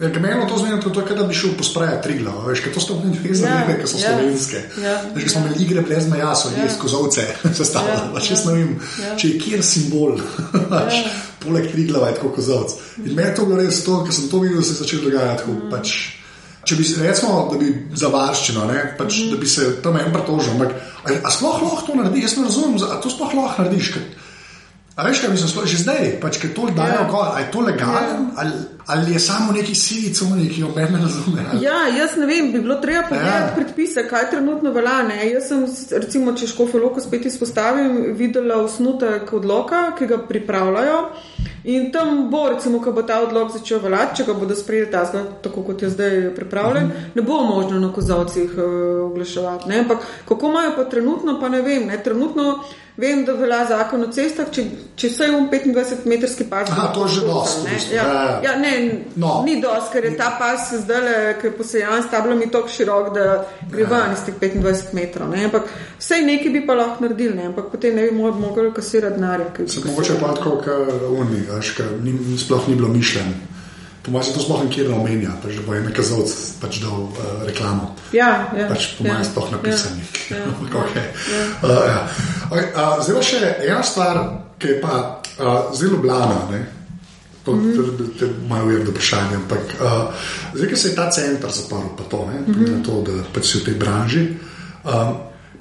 Ja, Meni to zmeni, to je, da bi šel pospraviti tri glave, veš, to so ne za ja, ljudi, ki so ja, slovenske. Ja, veš, ja. smo imeli igre brez meja, so jih ja. skozovce sestavljali. Ja, ja, ja, ja. Če je kjer simbol, ja. poleg tri glave, tako kozovc. In meni to bilo res to, ker sem to videl, da se je začelo dogajati. Mm. Pač, če bi recimo, da bi za varščino, ne, pač, mm. da bi se tam en pretožil, ampak a sploh lahko to narediš, jaz ne razumem, a to sploh lahko narediš. Kaj, A veš, kaj mislim, že zdaj, pač, ker to dajo, yeah. ali je to legalno, yeah. ali, ali je samo neki silic, ki jo meni razume. Ja, jaz ne vem, bi bilo treba pogledati yeah. predpise, kaj trenutno velja. Ne? Jaz sem, recimo, če škofe loko spet izpostavim, videla osnutek odloka, ki ga pripravljajo. In tam bo, recimo, ko bo ta odlog začel veljati, če ga bodo sprejeli ta zgled, tako kot je zdaj pripravljen, mm -hmm. ne bo možno na kozovcih uh, oglaševati. Ampak kako imajo pa trenutno, pa ne vem. Ne? Trenutno Vem, da velja zakon o cestah, če, če se je v 25-metrski pas. Aha, to je že dosti. Ja, ja, ja, ne, no. Ni dosti, ker je ta pas zdaj, ki je posejan s tablami tako širok, da gre ja. ven iz teh 25 metrov. Ne? Ampak vse nekaj bi pa lahko naredili, ne? ampak potem ne bi mogli kasirati denarja. Se mogoče pa tako, ker oni, sploh ni bilo mišljeno. Po mojem, to sploh nikjer ne omenja, pač, da bo en kazalec pač dal uh, reklamo. Ja, ja. Pač, po mojem, ja, sploh napisani. Ja, ja, okay. ja. uh, ja. Okay, uh, zdaj še ena stvar, ki je pa uh, zelo blana. To je mm -hmm. malo ujemno vprašanje. Ampak uh, zdaj, ko se je ta center zaprl, pa to, mm -hmm. to da pač si v tej branži, um,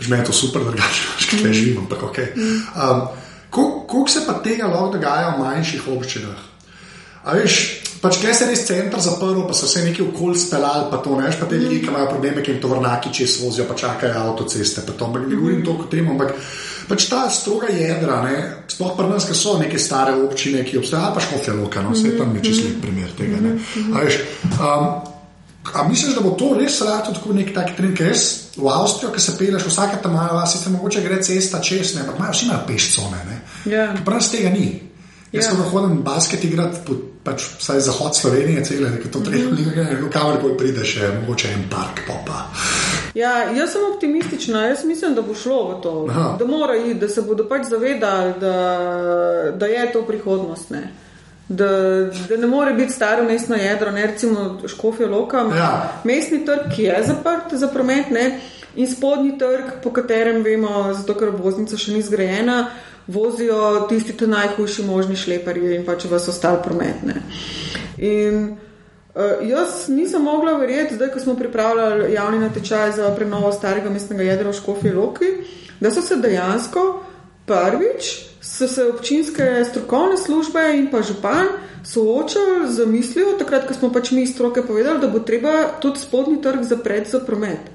meni je to super, da rečeš, kaj mm -hmm. živim. Ampak, -hmm. um, Koliko se pa tega lahko dogaja v manjših občinah? A veš, pač kaj se je res center zaprl, pa so se neki okolj speljali, pa to neš, pa te ljudi, ki imajo probleme, ki jim to vrnaki čez vozijo, pa čakajo avtoceste, pa to, ampak ne govorim toliko o tem, ampak pač ta stroga jedra, ne, sploh pri nas, ki so neke stare občine, ki obstajajo, pa škofje loka, no, vse tam je čisto lep primer tega. Ne. A veš, um, A misliš, da bo to res rado tako nek tak trend, ker res v Avstrijo, ki se peleš, vsake tam imajo, sicer mogoče gre cesta čez, ne, ampak imajo vsi imajo pešcone. Ja. Prav tega ni. Jaz ja. sem hodim basket igrati, pač vsaj zahod Slovenije, cele, nekaj to treba, mm -hmm. kamor bolj pride še, mogoče en park popa. Ja, jaz sem optimistična, jaz mislim, da bo šlo v to, Aha. da mora iti, da se bodo pač zavedali, da, da je to prihodnost. Ne. Da, da ne more biti staro mestno jedro, ne recimo Škofijo Loka. Ja. Mestni trg, ki je zaprt za promet, ne, in spodnji trg, po katerem vemo, zato ker obvoznica še ni zgrajena, vozijo tisti ti najhujši možni šleparji in pač vas ostali prometne. In uh, jaz nisem mogla verjeti, zdaj, ko smo pripravljali javni natečaj za prenovo starega mestnega jedra v Škofijo Loki, da so se dejansko prvič so se občinske strokovne službe in pa župan soočali z mislijo, takrat, ko smo pač mi iz stroke povedali, da bo treba tudi spodnji trg zapreti za promet.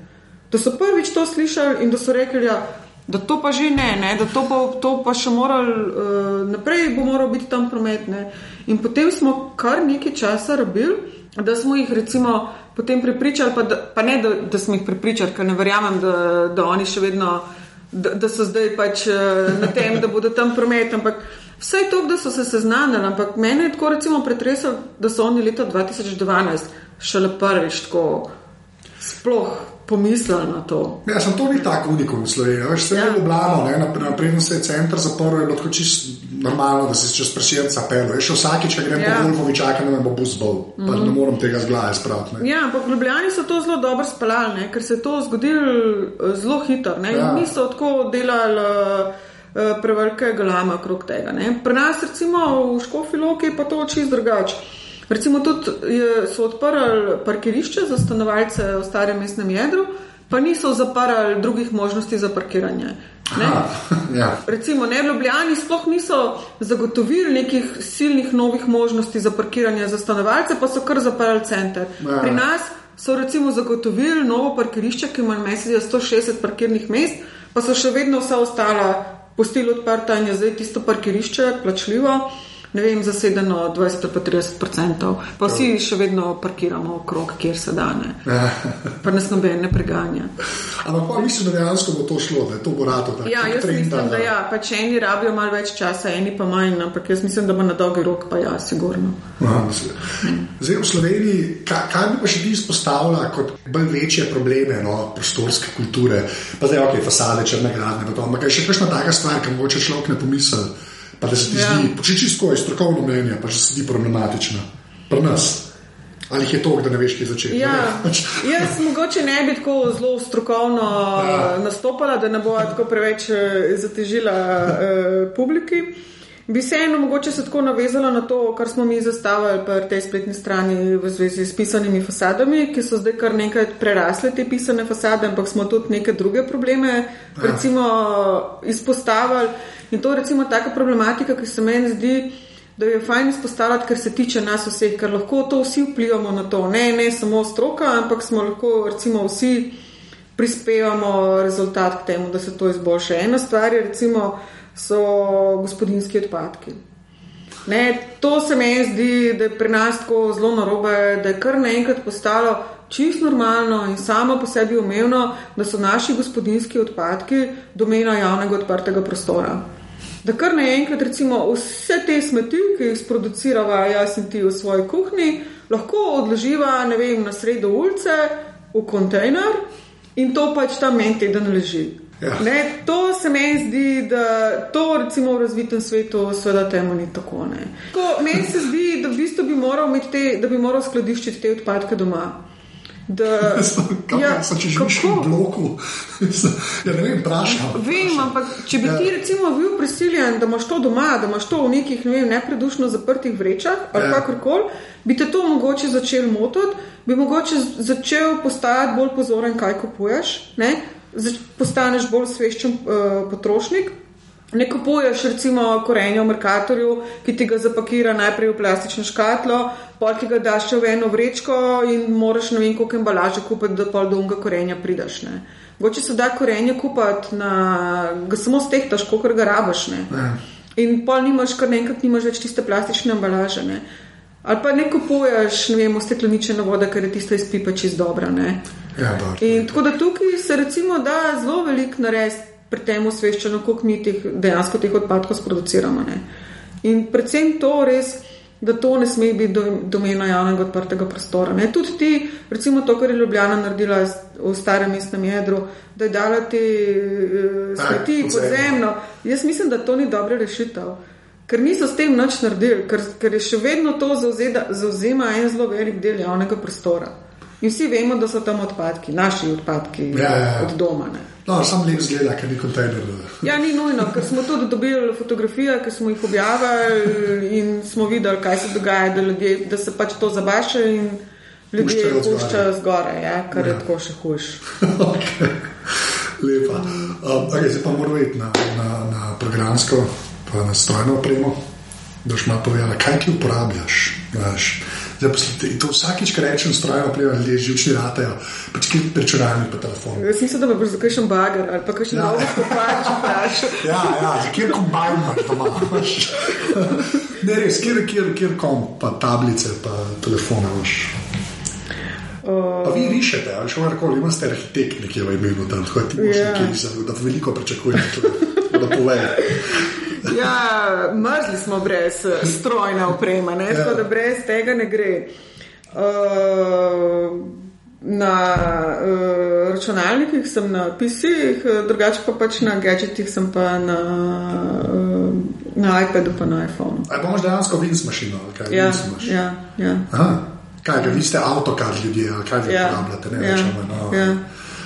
Da so prvič to slišali in da so rekli, ja, da to pa že ne, ne da to pa, to pa še moral, uh, naprej bo moral biti tam promet. Ne. In potem smo kar nekaj časa rabili, da smo jih recimo potem prepričali, pa, da, pa ne, da, da smo jih prepričali, ker ne verjamem, da, da oni še vedno da, da so zdaj pač eh, na tem, da bodo tam promet. Ampak vse to, da so se seznanili, ampak mene je tako recimo pretresalo, da so oni leta 2012 šele prvič tako sploh pomislili na to. Ja, sem to ni tako unikum v Sloveniji. Veš, se ja. je Ljubljano, naprej se je center zaprl, je bilo tako čisto normalno, da se čez presjerca pelo. Še vsakič, ko grem ja. po Volvovi, čakam, da me bo bus bol. Mm -hmm. Ne morem tega zglaja spraviti. Ja, ampak Ljubljani so to zelo dobro spalali, ker se je to zgodilo eh, zelo hitro. Ja. Niso tako delali. Uh, prevelike glame okrog tega. Ne. Pri nas, recimo v Škofiloki, je pa to čisto drugače. Recimo, tudi so odprli parkirišče za stanovalce v starem mestnem jedru, pa niso zaprli drugih možnosti za parkiranje. Aha, ja. Recimo, ne, Ljubljani sploh niso zagotovili nekih silnih novih možnosti za parkiranje za stanovalce, pa so kar zaprli center. Ja. Pri nas so recimo zagotovili novo parkirišče, ki ima mesec 160 parkirnih mest, pa so še vedno vsa ostala pustili odprta in je zdaj tisto parkirišče plačljivo ne vem, zasedeno 20-30%, pa vsi še vedno parkiramo okrog, kjer se dane. Pa nas noben ne preganja. Ampak pa mislim, da dejansko bo to šlo, da to bo rado. Ja, jaz trenda, mislim, da ja, pač eni rabijo malo več časa, eni pa manj, ampak jaz mislim, da bo na dolgi rok pa ja, sigurno. Aha, Zdaj v Sloveniji, kaj, kaj bi pa še ti izpostavila kot bolj večje probleme no, prostorske kulture, pa zdaj ok, fasade, črne gradne, ampak je še kakšna taka stvar, ki mogoče človek ne pomisli pa da se ti ja. zdi, če čisto je strokovno mnenje, pa se ti zdi problematična. Pri nas. Ali je to, da ne veš, kje začeti? Ja, jaz mogoče ne bi tako zelo strokovno ja. nastopala, da ne bo tako preveč eh, zatežila eh, publiki. Bi se eno mogoče se tako navezala na to, kar smo mi zastavili pri tej spletni strani v zvezi s pisanimi fasadami, ki so zdaj kar nekaj prerasle te pisane fasade, ampak smo tudi neke druge probleme ja. recimo izpostavili. In to je recimo taka problematika, ki se meni zdi, da je fajn izpostavljati, ker se tiče nas vseh, ker lahko to vsi vplivamo na to. Ne, ne samo stroka, ampak smo lahko recimo vsi prispevamo rezultat k temu, da se to izboljša. Ena stvar je recimo so gospodinski odpadki. Ne, to se meni zdi, da je pri nas tako zelo narobe, da je kar naenkrat postalo čisto normalno in samo po sebi umevno, da so naši gospodinski odpadki domena javnega odprtega prostora da kar naenkrat recimo vse te smeti, ki jih sproducirava jaz in ti v svoji kuhinji, lahko odloživa vem, na sredo ulice v kontejner in to pač tam en teden leži. Ja. Ne, to se meni zdi, da to recimo v razvitem svetu seveda temu ni tako. Meni se zdi, da v bistvu bi moral, te, da bi moral skladiščiti te odpadke doma. Da, ja, če živiš v bloku, ja, ne vem, vprašaj. Vem, ampak če bi ja. ti recimo bil prisiljen, da imaš to doma, da imaš to v nekih ne nepredušno zaprtih vrečah ali ja. kakorkoli, bi te to mogoče začel motiti, bi mogoče začel postajati bolj pozoren, kaj kupuješ, ne? postaneš bolj sveščen uh, potrošnik. Ne kupuješ, recimo, korenje v Merkatorju, ki ti ga zapakira najprej v plastično škatlo, pol ti ga daš v eno vrečko in moraš ne vem, koliko embalaže kupiti, da pol do unga korenja prideš. Mogoče se da korenje kupiti, ga samo stehtaš, koliko ga rabaš. Ne? Ja. In pol nimaš, kar naenkrat nimaš več tiste plastične embalaže. Ne? Ali pa ne kupuješ, ne vem, steklenične vode, ker je tista iz pipa čist dobra. Ja, in tako da tukaj se recimo da zelo velik narediti pri tem osveščeno, koliko mi teh, dejansko teh odpadkov sproduciramo. Ne. In predvsem to res, da to ne sme biti do, domena javnega odprtega prostora. Ne. Tudi ti, recimo to, kar je Ljubljana naredila v starem mestnem jedru, da je dala te uh, smeti podzemno. Jaz mislim, da to ni dobra rešitev. ker niso s tem nič naredili, ker, ker je še vedno to zauzeda, zauzema en zelo velik del javnega prostora. In vsi vemo, da so tam odpadki, naši odpadki Ja, ja, ja. od doma. Ne. No, sam lep zgleda, ker ni kontejner. Ja, ni nujno, ker smo tudi dobili fotografije, ki smo jih objavili in smo videli, kaj se dogaja, da, ljudje, da se pač to zabaša in ljudje Puščajo zgoraj. puščajo zgoraj, ja, kar ja. je tako še hujš. okay. Lepa. Um, okay, zdaj pa moramo iti na, na, na programsko, pa na strojno opremo, da boš malo povedala, kaj ti uporabljaš. Znaš. Zdaj, poslite, to vsakič, ko rečem strojno opremo, ljudje živčni ratajo, pač kje prečuralnik pa telefon. Jaz mislim, da bil za kakšen bager ali pa kakšen Ja. ja. novo popač vprašal. Ja, ja, kjer kombajn imaš doma. imaš? Ne, res, kjer, kjer, kjer kom, pa tablice, pa telefone imaš. Pa vi rišete, ali še karkoli, imate arhitekt nekje v imenu tam, tako da ti moraš Ja. nekaj, za- da veliko pričakuješ, da povej. Ja, mrzli smo brez eh, strojne opreme, ne? tako da brez tega ne gre. Uh, na uh, računalnikih sem na PC-jih, eh, drugače pa pač na gadgetih sem pa na, uh, na iPadu pa na iPhonu. Ali pa imaš dejansko vinc mašino, ali kaj Ja, vinc ja, ja. Aha, kaj, vi ste avtokar ljudje, kaj vi Ja. uporabljate, ne Ja. večemo. No. Ja.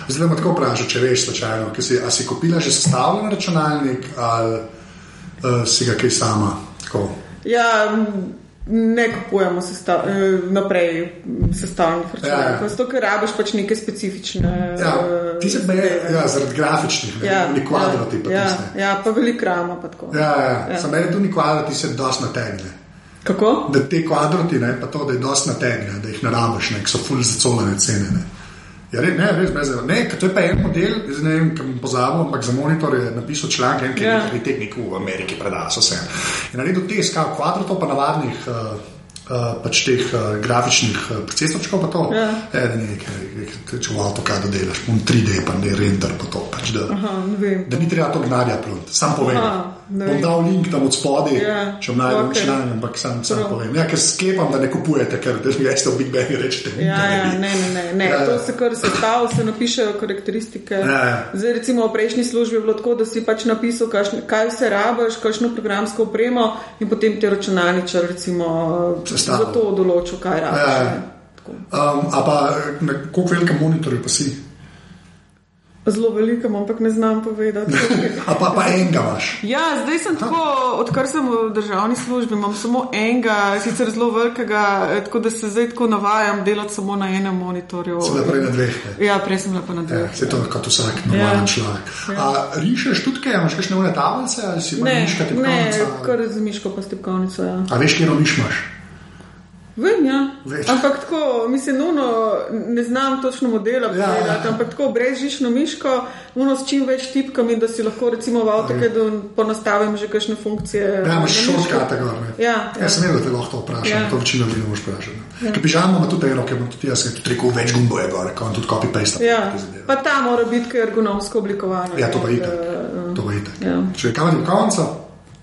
Zdaj me tako vprašam, če veš, slučajno, si, a si kupila že sestavljen računalnik ali uh, si ga kaj sama? Tako. Ja, ne kupujemo sestav, eh, naprej sestavljenih računalnikov, Ja. zato ker rabiš pač neke specifične. Ja, eh, ti se me, zadeve. ja, zaradi grafičnih, ne, ja, ni kvadrati, ja, tiste. ja, pa veliko rama. Pa tako. Ja, ja, ja. Ja. Samo meni tu ni kvadrati, se dosti nategne. Kako? Da te kvadrati, ne, pa to, da jih dosti nategne, da jih ne rabiš, ne, ker so ful zacolene cene. Ne. Ja, re, ne, res. Ne, ker to je pa en model, zdaj ne vem, kam pozabil, ampak za monitor je napisal članek, en, ki je Ja. yeah. tehnik v Ameriki predal. In naredil te skav kvadratov, pa navadnih. Uh, Uh, pač teh uh, grafičnih uh, procestorčkov, pa to, Ja. eh, da ni nekaj, če v avtokadu delaš, pun 3D, pa ne render, pa to. Pač, da, Aha, vem. da ni treba to gnadja plunt, sam povem. Aha, Bom dal link tam od spodaj, Ja, če bom najdel okej. članek, ampak sam, sam Prav. povem. Ja, ker sklepam, da ne kupujete, ker da greste v Big Bang in rečete, Ja, ja, ne, ne, ne, ne. Ja, ja. To se kar sestav, se napišejo karakteristike. Ja, ja. Zdaj, recimo v prejšnji službi je bilo tako, da si pač napisal, kakšne, kaj vse rabiš, kakšno programsko opremo in potem ti računalničar recimo Sestavil. za to določil, kaj rabiš. Ja, ja. ne. Um, a pa na koliko velikem monitorju pa si? Zelo velikem, ampak ne znam povedati. A pa, pa enega imaš. Ja, zdaj sem tako, odkar sem v državni službi, imam samo enega, sicer zelo velikega, eh, tako da se zdaj tako navajam delati samo na enem monitorju. Sem naprej na dveh. ne. Ja, prej sem bila pa na Ja, dveh. se to kot vsak normalen Ja. človek. A rišeš tudi kaj, imaš kakšne une tablice ali si pa Ne, miška ne, kar z miško pa stepkovnico. Ja. A veš, kje miš imaš? Vem, ja. Veš. Ampak tako, mislim, nuno, ne znam točno modela Ja. povedati, ampak tako brezžično miško, nuno s čim več tipkami, da si lahko recimo v AutoCAD-u ponastavim že kakšne funkcije. Ja, imaš gor. ne. Ja, Ja, ja. sem vedel, da te lahko to vprašam, Ja. to večino ljudi ne moš vprašati. Ja. Ker pižamo ima tudi ker bom tudi jaz ker tudi rekel, več gumbo je gor, kot tudi copy-paste. Ja, pa ta mora biti ergonomsko oblikovana. Ja, to pa itak. da, To pa itak. Ja. Če je kamen konca,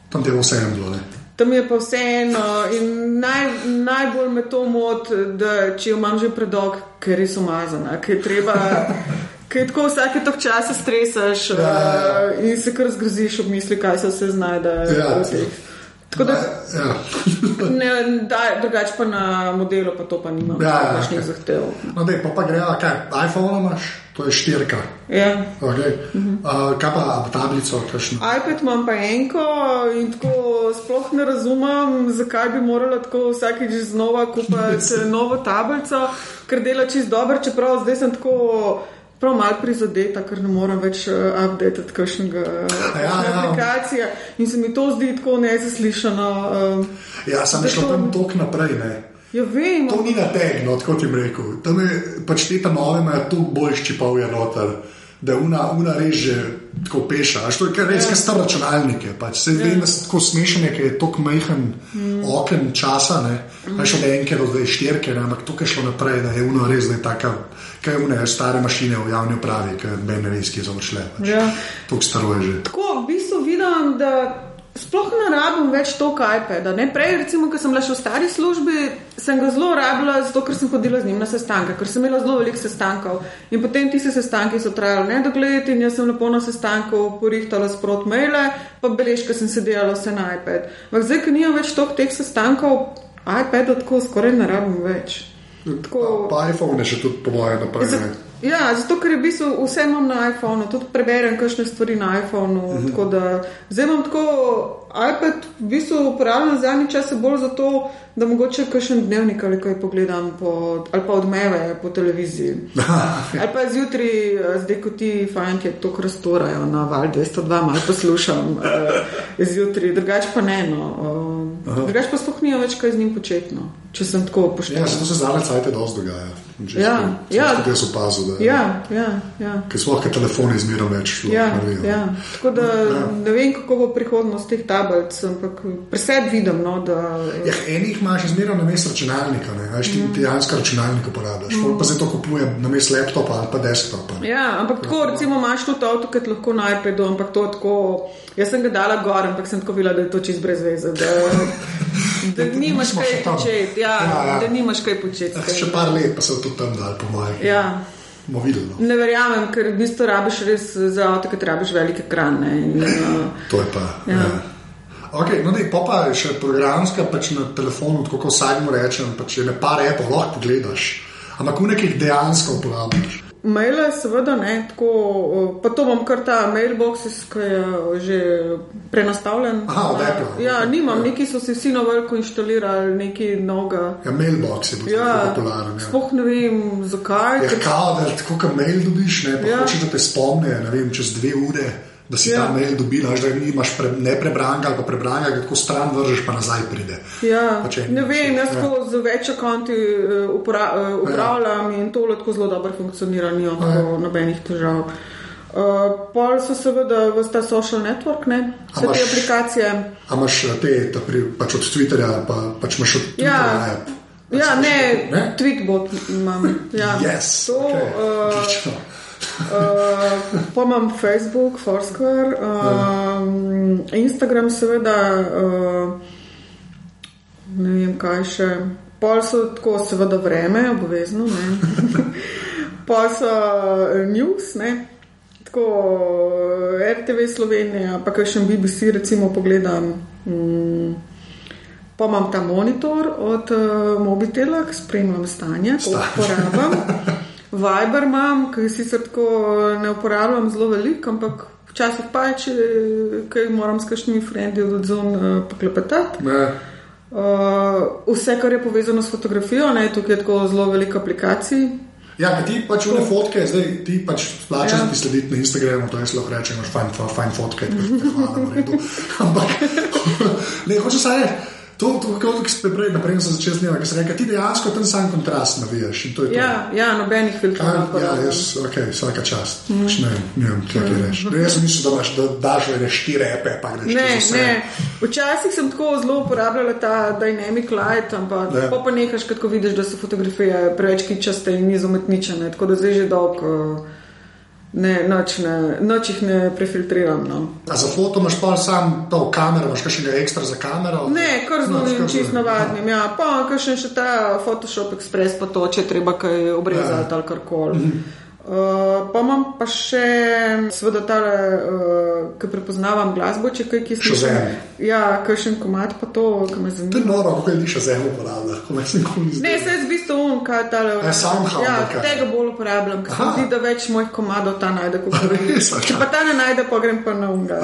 tam je vse eno bilo. ne. Tam je pa vseeno in naj, najbolj me to moti, da če jo imam že predolg, ker je res umazana, ker je treba. Ker tako vsake tok časa stresaš Ja, ja. uh, in se kar zgroziš ob misli, kaj se vse znajde. Ja, v teh. Tako da Ja. ne, da, drugače pa na modelu pa to pa nimam Ja, ja, kakšnih okej. zahtev. No, dej, pa, pa greva, kaj, iPhone imaš, to je štirka. Ja. Okay. Mhm. Uh, kaj pa tablico, kakšno? iPad imam pa enko in tako sploh ne razumem, zakaj bi morala tako vsakeč znova kupiti novo tablico, ker dela čist dobro, čeprav zdaj sem tako. Prav malo prizadeta, ker ne morem več uh, updatati kakšnega Ja, kakšne ja. aplikacije. In se mi to zdi tako nezaslišano. Um, Ja, sem šel to- tam tok naprej. Ne. Ja, vem, To ni na tegno, tako ti rekel. Tam je pač te ta nove imajo tu bolj ščipavje noter, da una, una reže tako peša. A što je kar res, ja. star računalnik je. Pač. Se vem, da se tako smešen, ker je tako majhen mm. oken časa, ne. Mm. Od enke do dve štirke, ne. ampak tukaj je šlo naprej, da je una res, da je taka, kaj une stare mašine v javni upravi, ben ne res, ki je završle. Pač. Ja. Tuk staro je že. Tako, v bistvu vidim, da sploh ne rabim več to iPada. Ne? Prej, recimo, ko sem bila še v stari službi, sem ga zelo rabila, zato ker sem hodila z njim na sestanke, ker sem imela zelo veliko sestankov. In potem ti se sestanki so trajali nedogled in jaz sem lepo na sestanku porihtala sprot maile, pa beležke sem sedela vse na iPad. Ampak zdaj, ker nimam več toliko teh sestankov, iPada tako skoraj ne rabim več. Tako, pa, pa iPhone je še tudi po mojem naprej. Ja, zato ker je v bistvu vse imam na iPhonu, tudi preberem kakšne stvari na iPhonu. Uh mhm. -huh. Zdaj imam tako iPad, v bistvu uporabljam zadnji čas bolj zato, da mogoče kakšen dnevnik ali kaj pogledam, po, ali pa odmeve po televiziji. ali pa zjutraj, zdaj ko ti fanti to krastorajo na val 202, malo poslušam uh, zjutraj, drugače pa ne. No, uh, drugače pa sploh nijo več kaj z njim početno, če sem tako pošten. Ja, zato se zadnje cajt dosti dogaja. Ja, ja. Jaz opazil, da ja, ja, ja. je sploh telefon izmerno več. Ja, ja. Tako da ja. ne vem, kako bo prihodnost teh tablic, ampak presed vidim. No, da, ja, enih imaš izmerno na mestu računalnika, ne veš, ti mm. dejansko računalnik uporabljaš. Mm. Pa se to kupuje na mestu laptopa ali pa desktopa. Ja, ampak tako, recimo, imaš tudi avto, ki lahko najprej do, ampak to tako. Jaz sem ga dala gor, ampak sem tako videla, da je to čist brez veze. Da, da nimaš kaj početi. Ja, ja, ja. Da nimaš kaj početi. Ja, še par let pa se tudi tam dal, po mojem. Ja. Videli, no. Ne verjamem, ker v bistvu rabiš res za avto, ki rabiš velike krane. In, uh, to je pa. Ja. Ja. Okay, no, dej, pa, pa je še programska, pač na telefonu, tako kot vsak mu rečem, pač je ne par epo, lahko pogledaš. Ampak v nekih dejansko uporabljaš. Maile, seveda, ne, tako, pa to bom kar ta mailbox, ki je že prenastavljen. Aha, od Apple. Ja, nimam, ja. neki so si vsi na veliko inštalirali, neki noga. Ja, mailbox je bil ja, popularen. Ja. Sploh ne vem, zakaj. Ja, kao, da tako, kot mail dobiš, ne, pa ja. hočeš, da te spomne, ne vem, čez dve ure da si ja. ta mail dobil, da imaš pre, ne prebranga, ali pa prebranga, da tako stran vržeš, pa nazaj pride. Ja. Pa ne vem, jaz tako ja. z več konti uh, upra, uh, upravljam ja. in to lahko zelo dobro funkcionira, ni ja. nobenih težav. Uh, pol so seveda v ta social network, ne, vse te aplikacije. A imaš te, pri, pač od Twitterja, pa pač imaš od Twitterja ja. app. Ja, ne, ne? tweetbot imam. Ja. Yes, to, okay. uh, Uh, pa imam Facebook, Foursquare, uh, Instagram, seveda, uh, ne vem kaj še. Pol so tako, seveda, vreme, obvezno. pa so news, ne. tako RTV Slovenija, pa kaj še BBC, recimo, pogledam. Um, Pa imam ta monitor od uh, Mobitela, ki spremljam stanje, ko uporabljam. Viber imam, ki sicer tako ne uporabljam zelo veliko, ampak včasih pa če kaj moram s kakšnimi frendi od odzon uh, poklepetati. Uh, vse, kar je povezano s fotografijo, ne, tukaj je tako zelo veliko aplikacij. Ja, ti pač vne fotke, zdaj ti pač plačaš, ja. ti slediti na Instagramu, to je zelo reče, imaš fajn, fajn fotke, hvala, v redu. Ampak, ne, hočeš reči. To, to kot ste prej, naprej sem začel snemati, ker sem rekel, ti dejansko ten sam kontrast navijaš. Ja, ja, nobenih filtrov. Ja, jaz, ok, vsaka čast. Mm. Ne, ne vem, kaj ti rečeš. No, jaz sem mislil, da imaš, da daš le štiri epe, pa greš. Ne, ne. Včasih sem tako zelo uporabljala ta dynamic light, ampak ja. pa nekaš, ko vidiš, da so fotografije preveč kičaste in izumetničene, tako da zdaj že dolgo. Uh, ne, noč, ne, noč jih ne prefiltriram. No. Za foto imaš pa sam to kamero, imaš še nekaj ekstra za kamero? Ne, kar z novim, čist navadnim. Ja. Pa še ta Photoshop Express, pa to, če treba kaj obrezati ja. ali karkoli. Mm -hmm. Uh, pa imam pa še, seveda, ta, uh, ki prepoznavam glasbo, če kaj ki slišim. Ja, kaj še en komat, pa to, ki me zanima. To je noro, kako ljudi še zelo uporablja. Ne, se jaz v bistvu um, kaj ta le. Ja, sam ham. Ja, tega bolj uporabljam, ker se zdi, da več mojih komadov ta najde, kot pa vi. Če pa ta ne najde, pa grem pa na unga.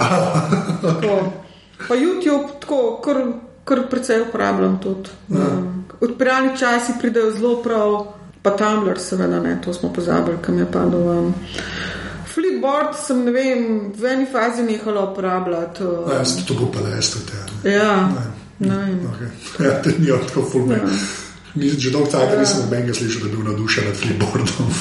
Pa YouTube, tako, kar, kar precej uporabljam tudi. Ja. Um, Odpiralni časi pridejo zelo prav. Pa Tumblr, seveda, ne, to smo pozabili, kam je padel. Um. Flipboard sem, ne vem, v eni fazi nehala uporabljati. Um. Ja, sem to upal, da ste te. Ja, ne vem. Okay. Ja, te ni tako fulme. Ja. Mislim, že dolgo časa ja. nisem nobenega slišal, da bi bil navdušen nad flipboardom.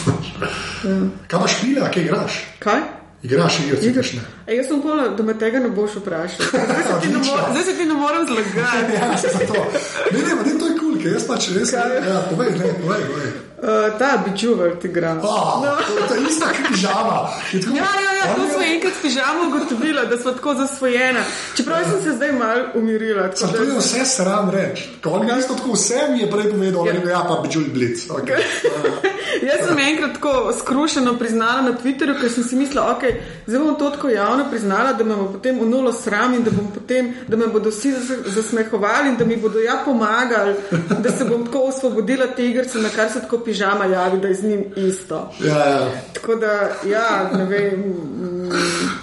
ja. Kaj imaš pile, kaj igraš? Kaj? Igraš igre, ti greš ne. E, jaz sem povedal, da me tega ne boš vprašal. Zdaj se ti ne morem zlagati. ja, se to. Ne, ne, ne, to je kul, cool, jaz pač res. Ja, povej, ne, povej, povej. Uh, ta bičuvel ti igra. Oh, no. To je ista pižama. Ja, ja, ja, to smo enkrat s pižamo ugotovili, da smo tako zasvojeni. Čeprav sem se zdaj mal umirila. Sam, to je vse sram reči. Ko ga isto tako vse mi je prej povedal, da ja. ja, pa bičul blic. Okay. Jaz sem enkrat tako skrušeno priznala na Twitterju, ker sem si mislila, ok, zdaj bom to tako javno priznala, da me bo potem unulo sram in da, potem, da me bodo vsi zasmehovali in da mi bodo ja pomagali, da se bom tako osvobodila te igrice, na kar se tako pižama javi, da je z njim isto. Ja, ja. Tako da, ja, ne vem.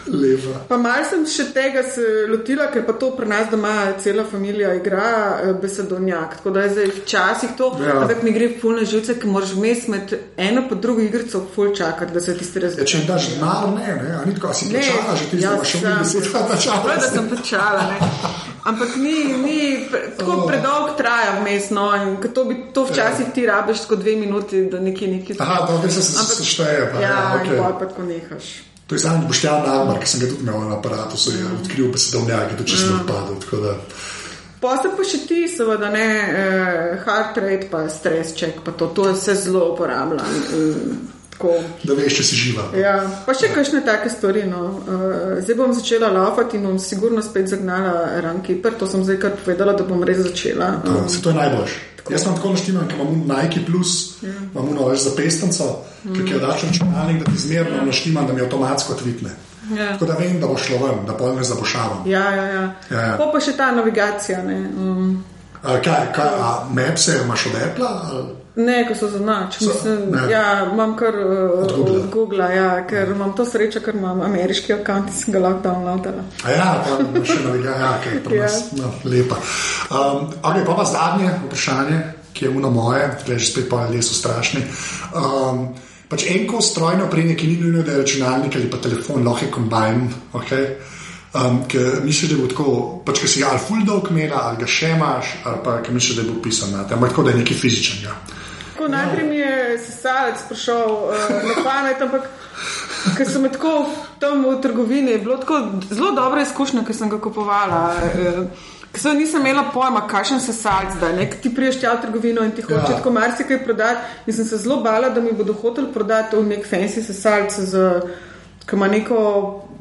Lepa. Pa mal sem še tega se lotila, ker pa to pri nas doma cela družina igra eh, besedovnjak. Tako da je zdaj včasih to, ja. da mi gre polne živce, ki moraš vmes med eno pa drugo igrico ful čakati, da se ti razvije. Ja, če daš denar, ne, ne, a ni tako, si plačala, že ti ja, znaš, še vedno si plačala. Prav, da sem plačala, ne. Ampak ni, ni tako oh. predolg traja vmes, no, in to, bi, to včasih ti rabiš kot dve minuti, da nekaj nekaj. Aha, to se sešteje. Ja, ja okay. in pa tako nehaš. To je samo Boštjan Almar, ki sem ga tudi imel na aparatu, so je mm. odkril besedovnjak, da če sem mm. odpadel. Pa se pa še ti, seveda, ne, eh, heart rate, pa stres check, pa to, to se zelo uporablja. Da veš, če si živa. Ja, pa še kakšne take stvari. No. Uh, zdaj bom začela laufati in bom sigurno spet zagnala rankeeper. To sem zdaj kar povedala, da bom res začela. Um, to, se to je najboljše. Jaz sem tako naštiman, ker imam Nike Plus, ja. imam yeah. več zapestancev, mm. ki je dačen računalnik, da ti zmerno naštiman, da mi avtomatsko tvitne. Ja. Tako da vem, da bo šlo ven, da pojme zabošavam. Ja, ja, ja. ja, ja. Pa, pa še ta navigacija. Um. A, kaj, kaj, a Mapse imaš od Apple? Ali? Ne, ko so zanač. Ja, imam kar uh, od Google, od Google ja, ker imam to srečo, ker imam ameriški in sem ga lahko downloadila. Ja, pa še navigacija, ja, ki je pri nas ja. no, lepa. Um, okay, pa pa zadnje vprašanje, ki je uno moje, tukaj že spet pa ljudje so strašni. Um, pač en kos strojno opreme, ki ni nujno, da je računalnik ali pa telefon, lahko je kombajn. Okay? Um, ker misliš, da bo tako, pač, ker si ga ali full dog imela, ali ga še imaš, ali pa ker misliš, da bo pisan na tem, tako da je nekaj fizičnega. Ja. Najprej mi je sesalec prišel uh, na pamet, ampak ker sem tako tam v trgovini, bilo tako zelo dobra izkušnja, ker sem ga kupovala. Uh, Ker nisem imela pojma, kakšen se salc zdaj. Nek ti priješ tja v trgovino in ti hoče ja. tako marsikaj prodati. In sem se zelo bala, da mi bodo hoteli prodati v nek fancy se salc, ki ima neko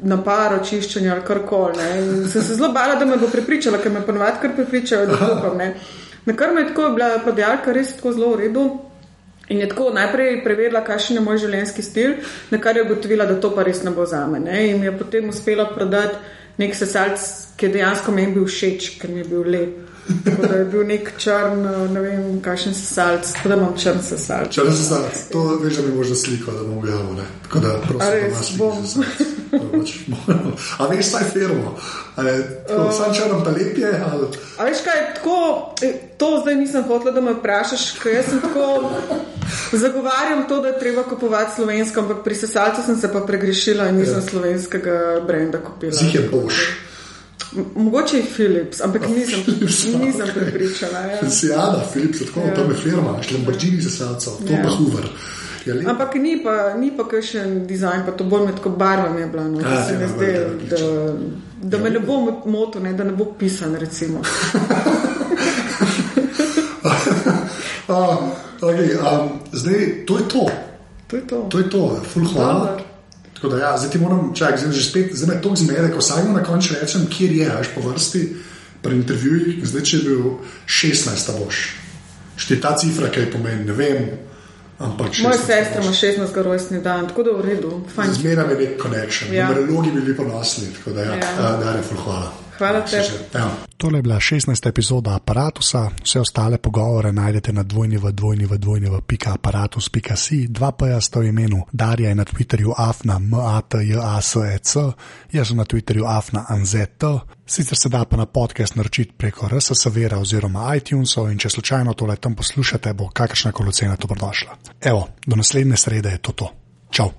naparo čiščenja ali kar koli. Sem se zelo bala, da me bo prepričala, ker me ponovadi kar prepričajo, da kupam. Na kar me je tako bila prodajalka res tako zelo v redu. In je tako najprej preverila, kakšen je moj življenjski stil, na kar je ugotovila, da to pa res ne bo za me. Ne? In mi je potem uspela prodati nek sesalc, ki je dejansko meni bil všeč, ker mi je bil lep. Tako da je bil nek črn, ne vem, kakšen sesalc, tako da imam črn sesalc. Črn sesalc, to veš, da mi možno sliko, da bom objavil. Tako da prosim, da imaš bom. A veš, saj firmo. Uh, sam črn pa lep je. Ali... A veš kaj, tako, e, to zdaj nisem hotel, da me vprašaš, ker jaz sem tako. Zagovarjam to, da je treba kupovati slovensko, ampak pri sesalcu sem se pa pregrešila in nisem ja. slovenskega brenda kupila. Zih je boš. Mogoče je Philips, ampak nisem, nisem prepričana. Ja. Sijada, Philips, tako ja. tam je firma, šlambrčini za salco, to ja. pa Hoover. Ja, ampak ni pa, ni pa kakšen dizajn, pa to bolj med barvami je bilo. No, da, ja, ja, zdaj, da, da ja, me ne bo moto, ne, da ne bo pisan. uh, okay, um, zdaj, to je to. To je to. To je to, full hvala. Dobar. Tako da, ja, zdaj ti moram čakati, zdaj, spet, zdaj me to zmede, ko vsakmo na koncu rečem, kje je, až po vrsti pri intervjujih, zdaj če je bil 16, boš. Šte ta cifra, kaj pomeni, ne vem. Moja sestra ima 16 rojstni dan, tako da je v redu. Zmeraj je nek konekšen, ja. numerologi bili ponosni, tako da, ja, ja. da je ful hvala. Hvala tebi. Ja. Tole je bila 16. epizoda aparata, vse ostale pogovore najdete na dvojni v dvojni v dvojni v pika aparatus.si, dva pa je sto imenu, Darja je na Twitterju afna matjasec, jaz sem na Twitterju afna anzet, sicer se da pa na podcast naročiti preko RSS-vera oziroma iTunesov in če slučajno tole tam poslušate, bo kakršna koli cena dobrodošla. Evo, do naslednje srede je to to. Čau!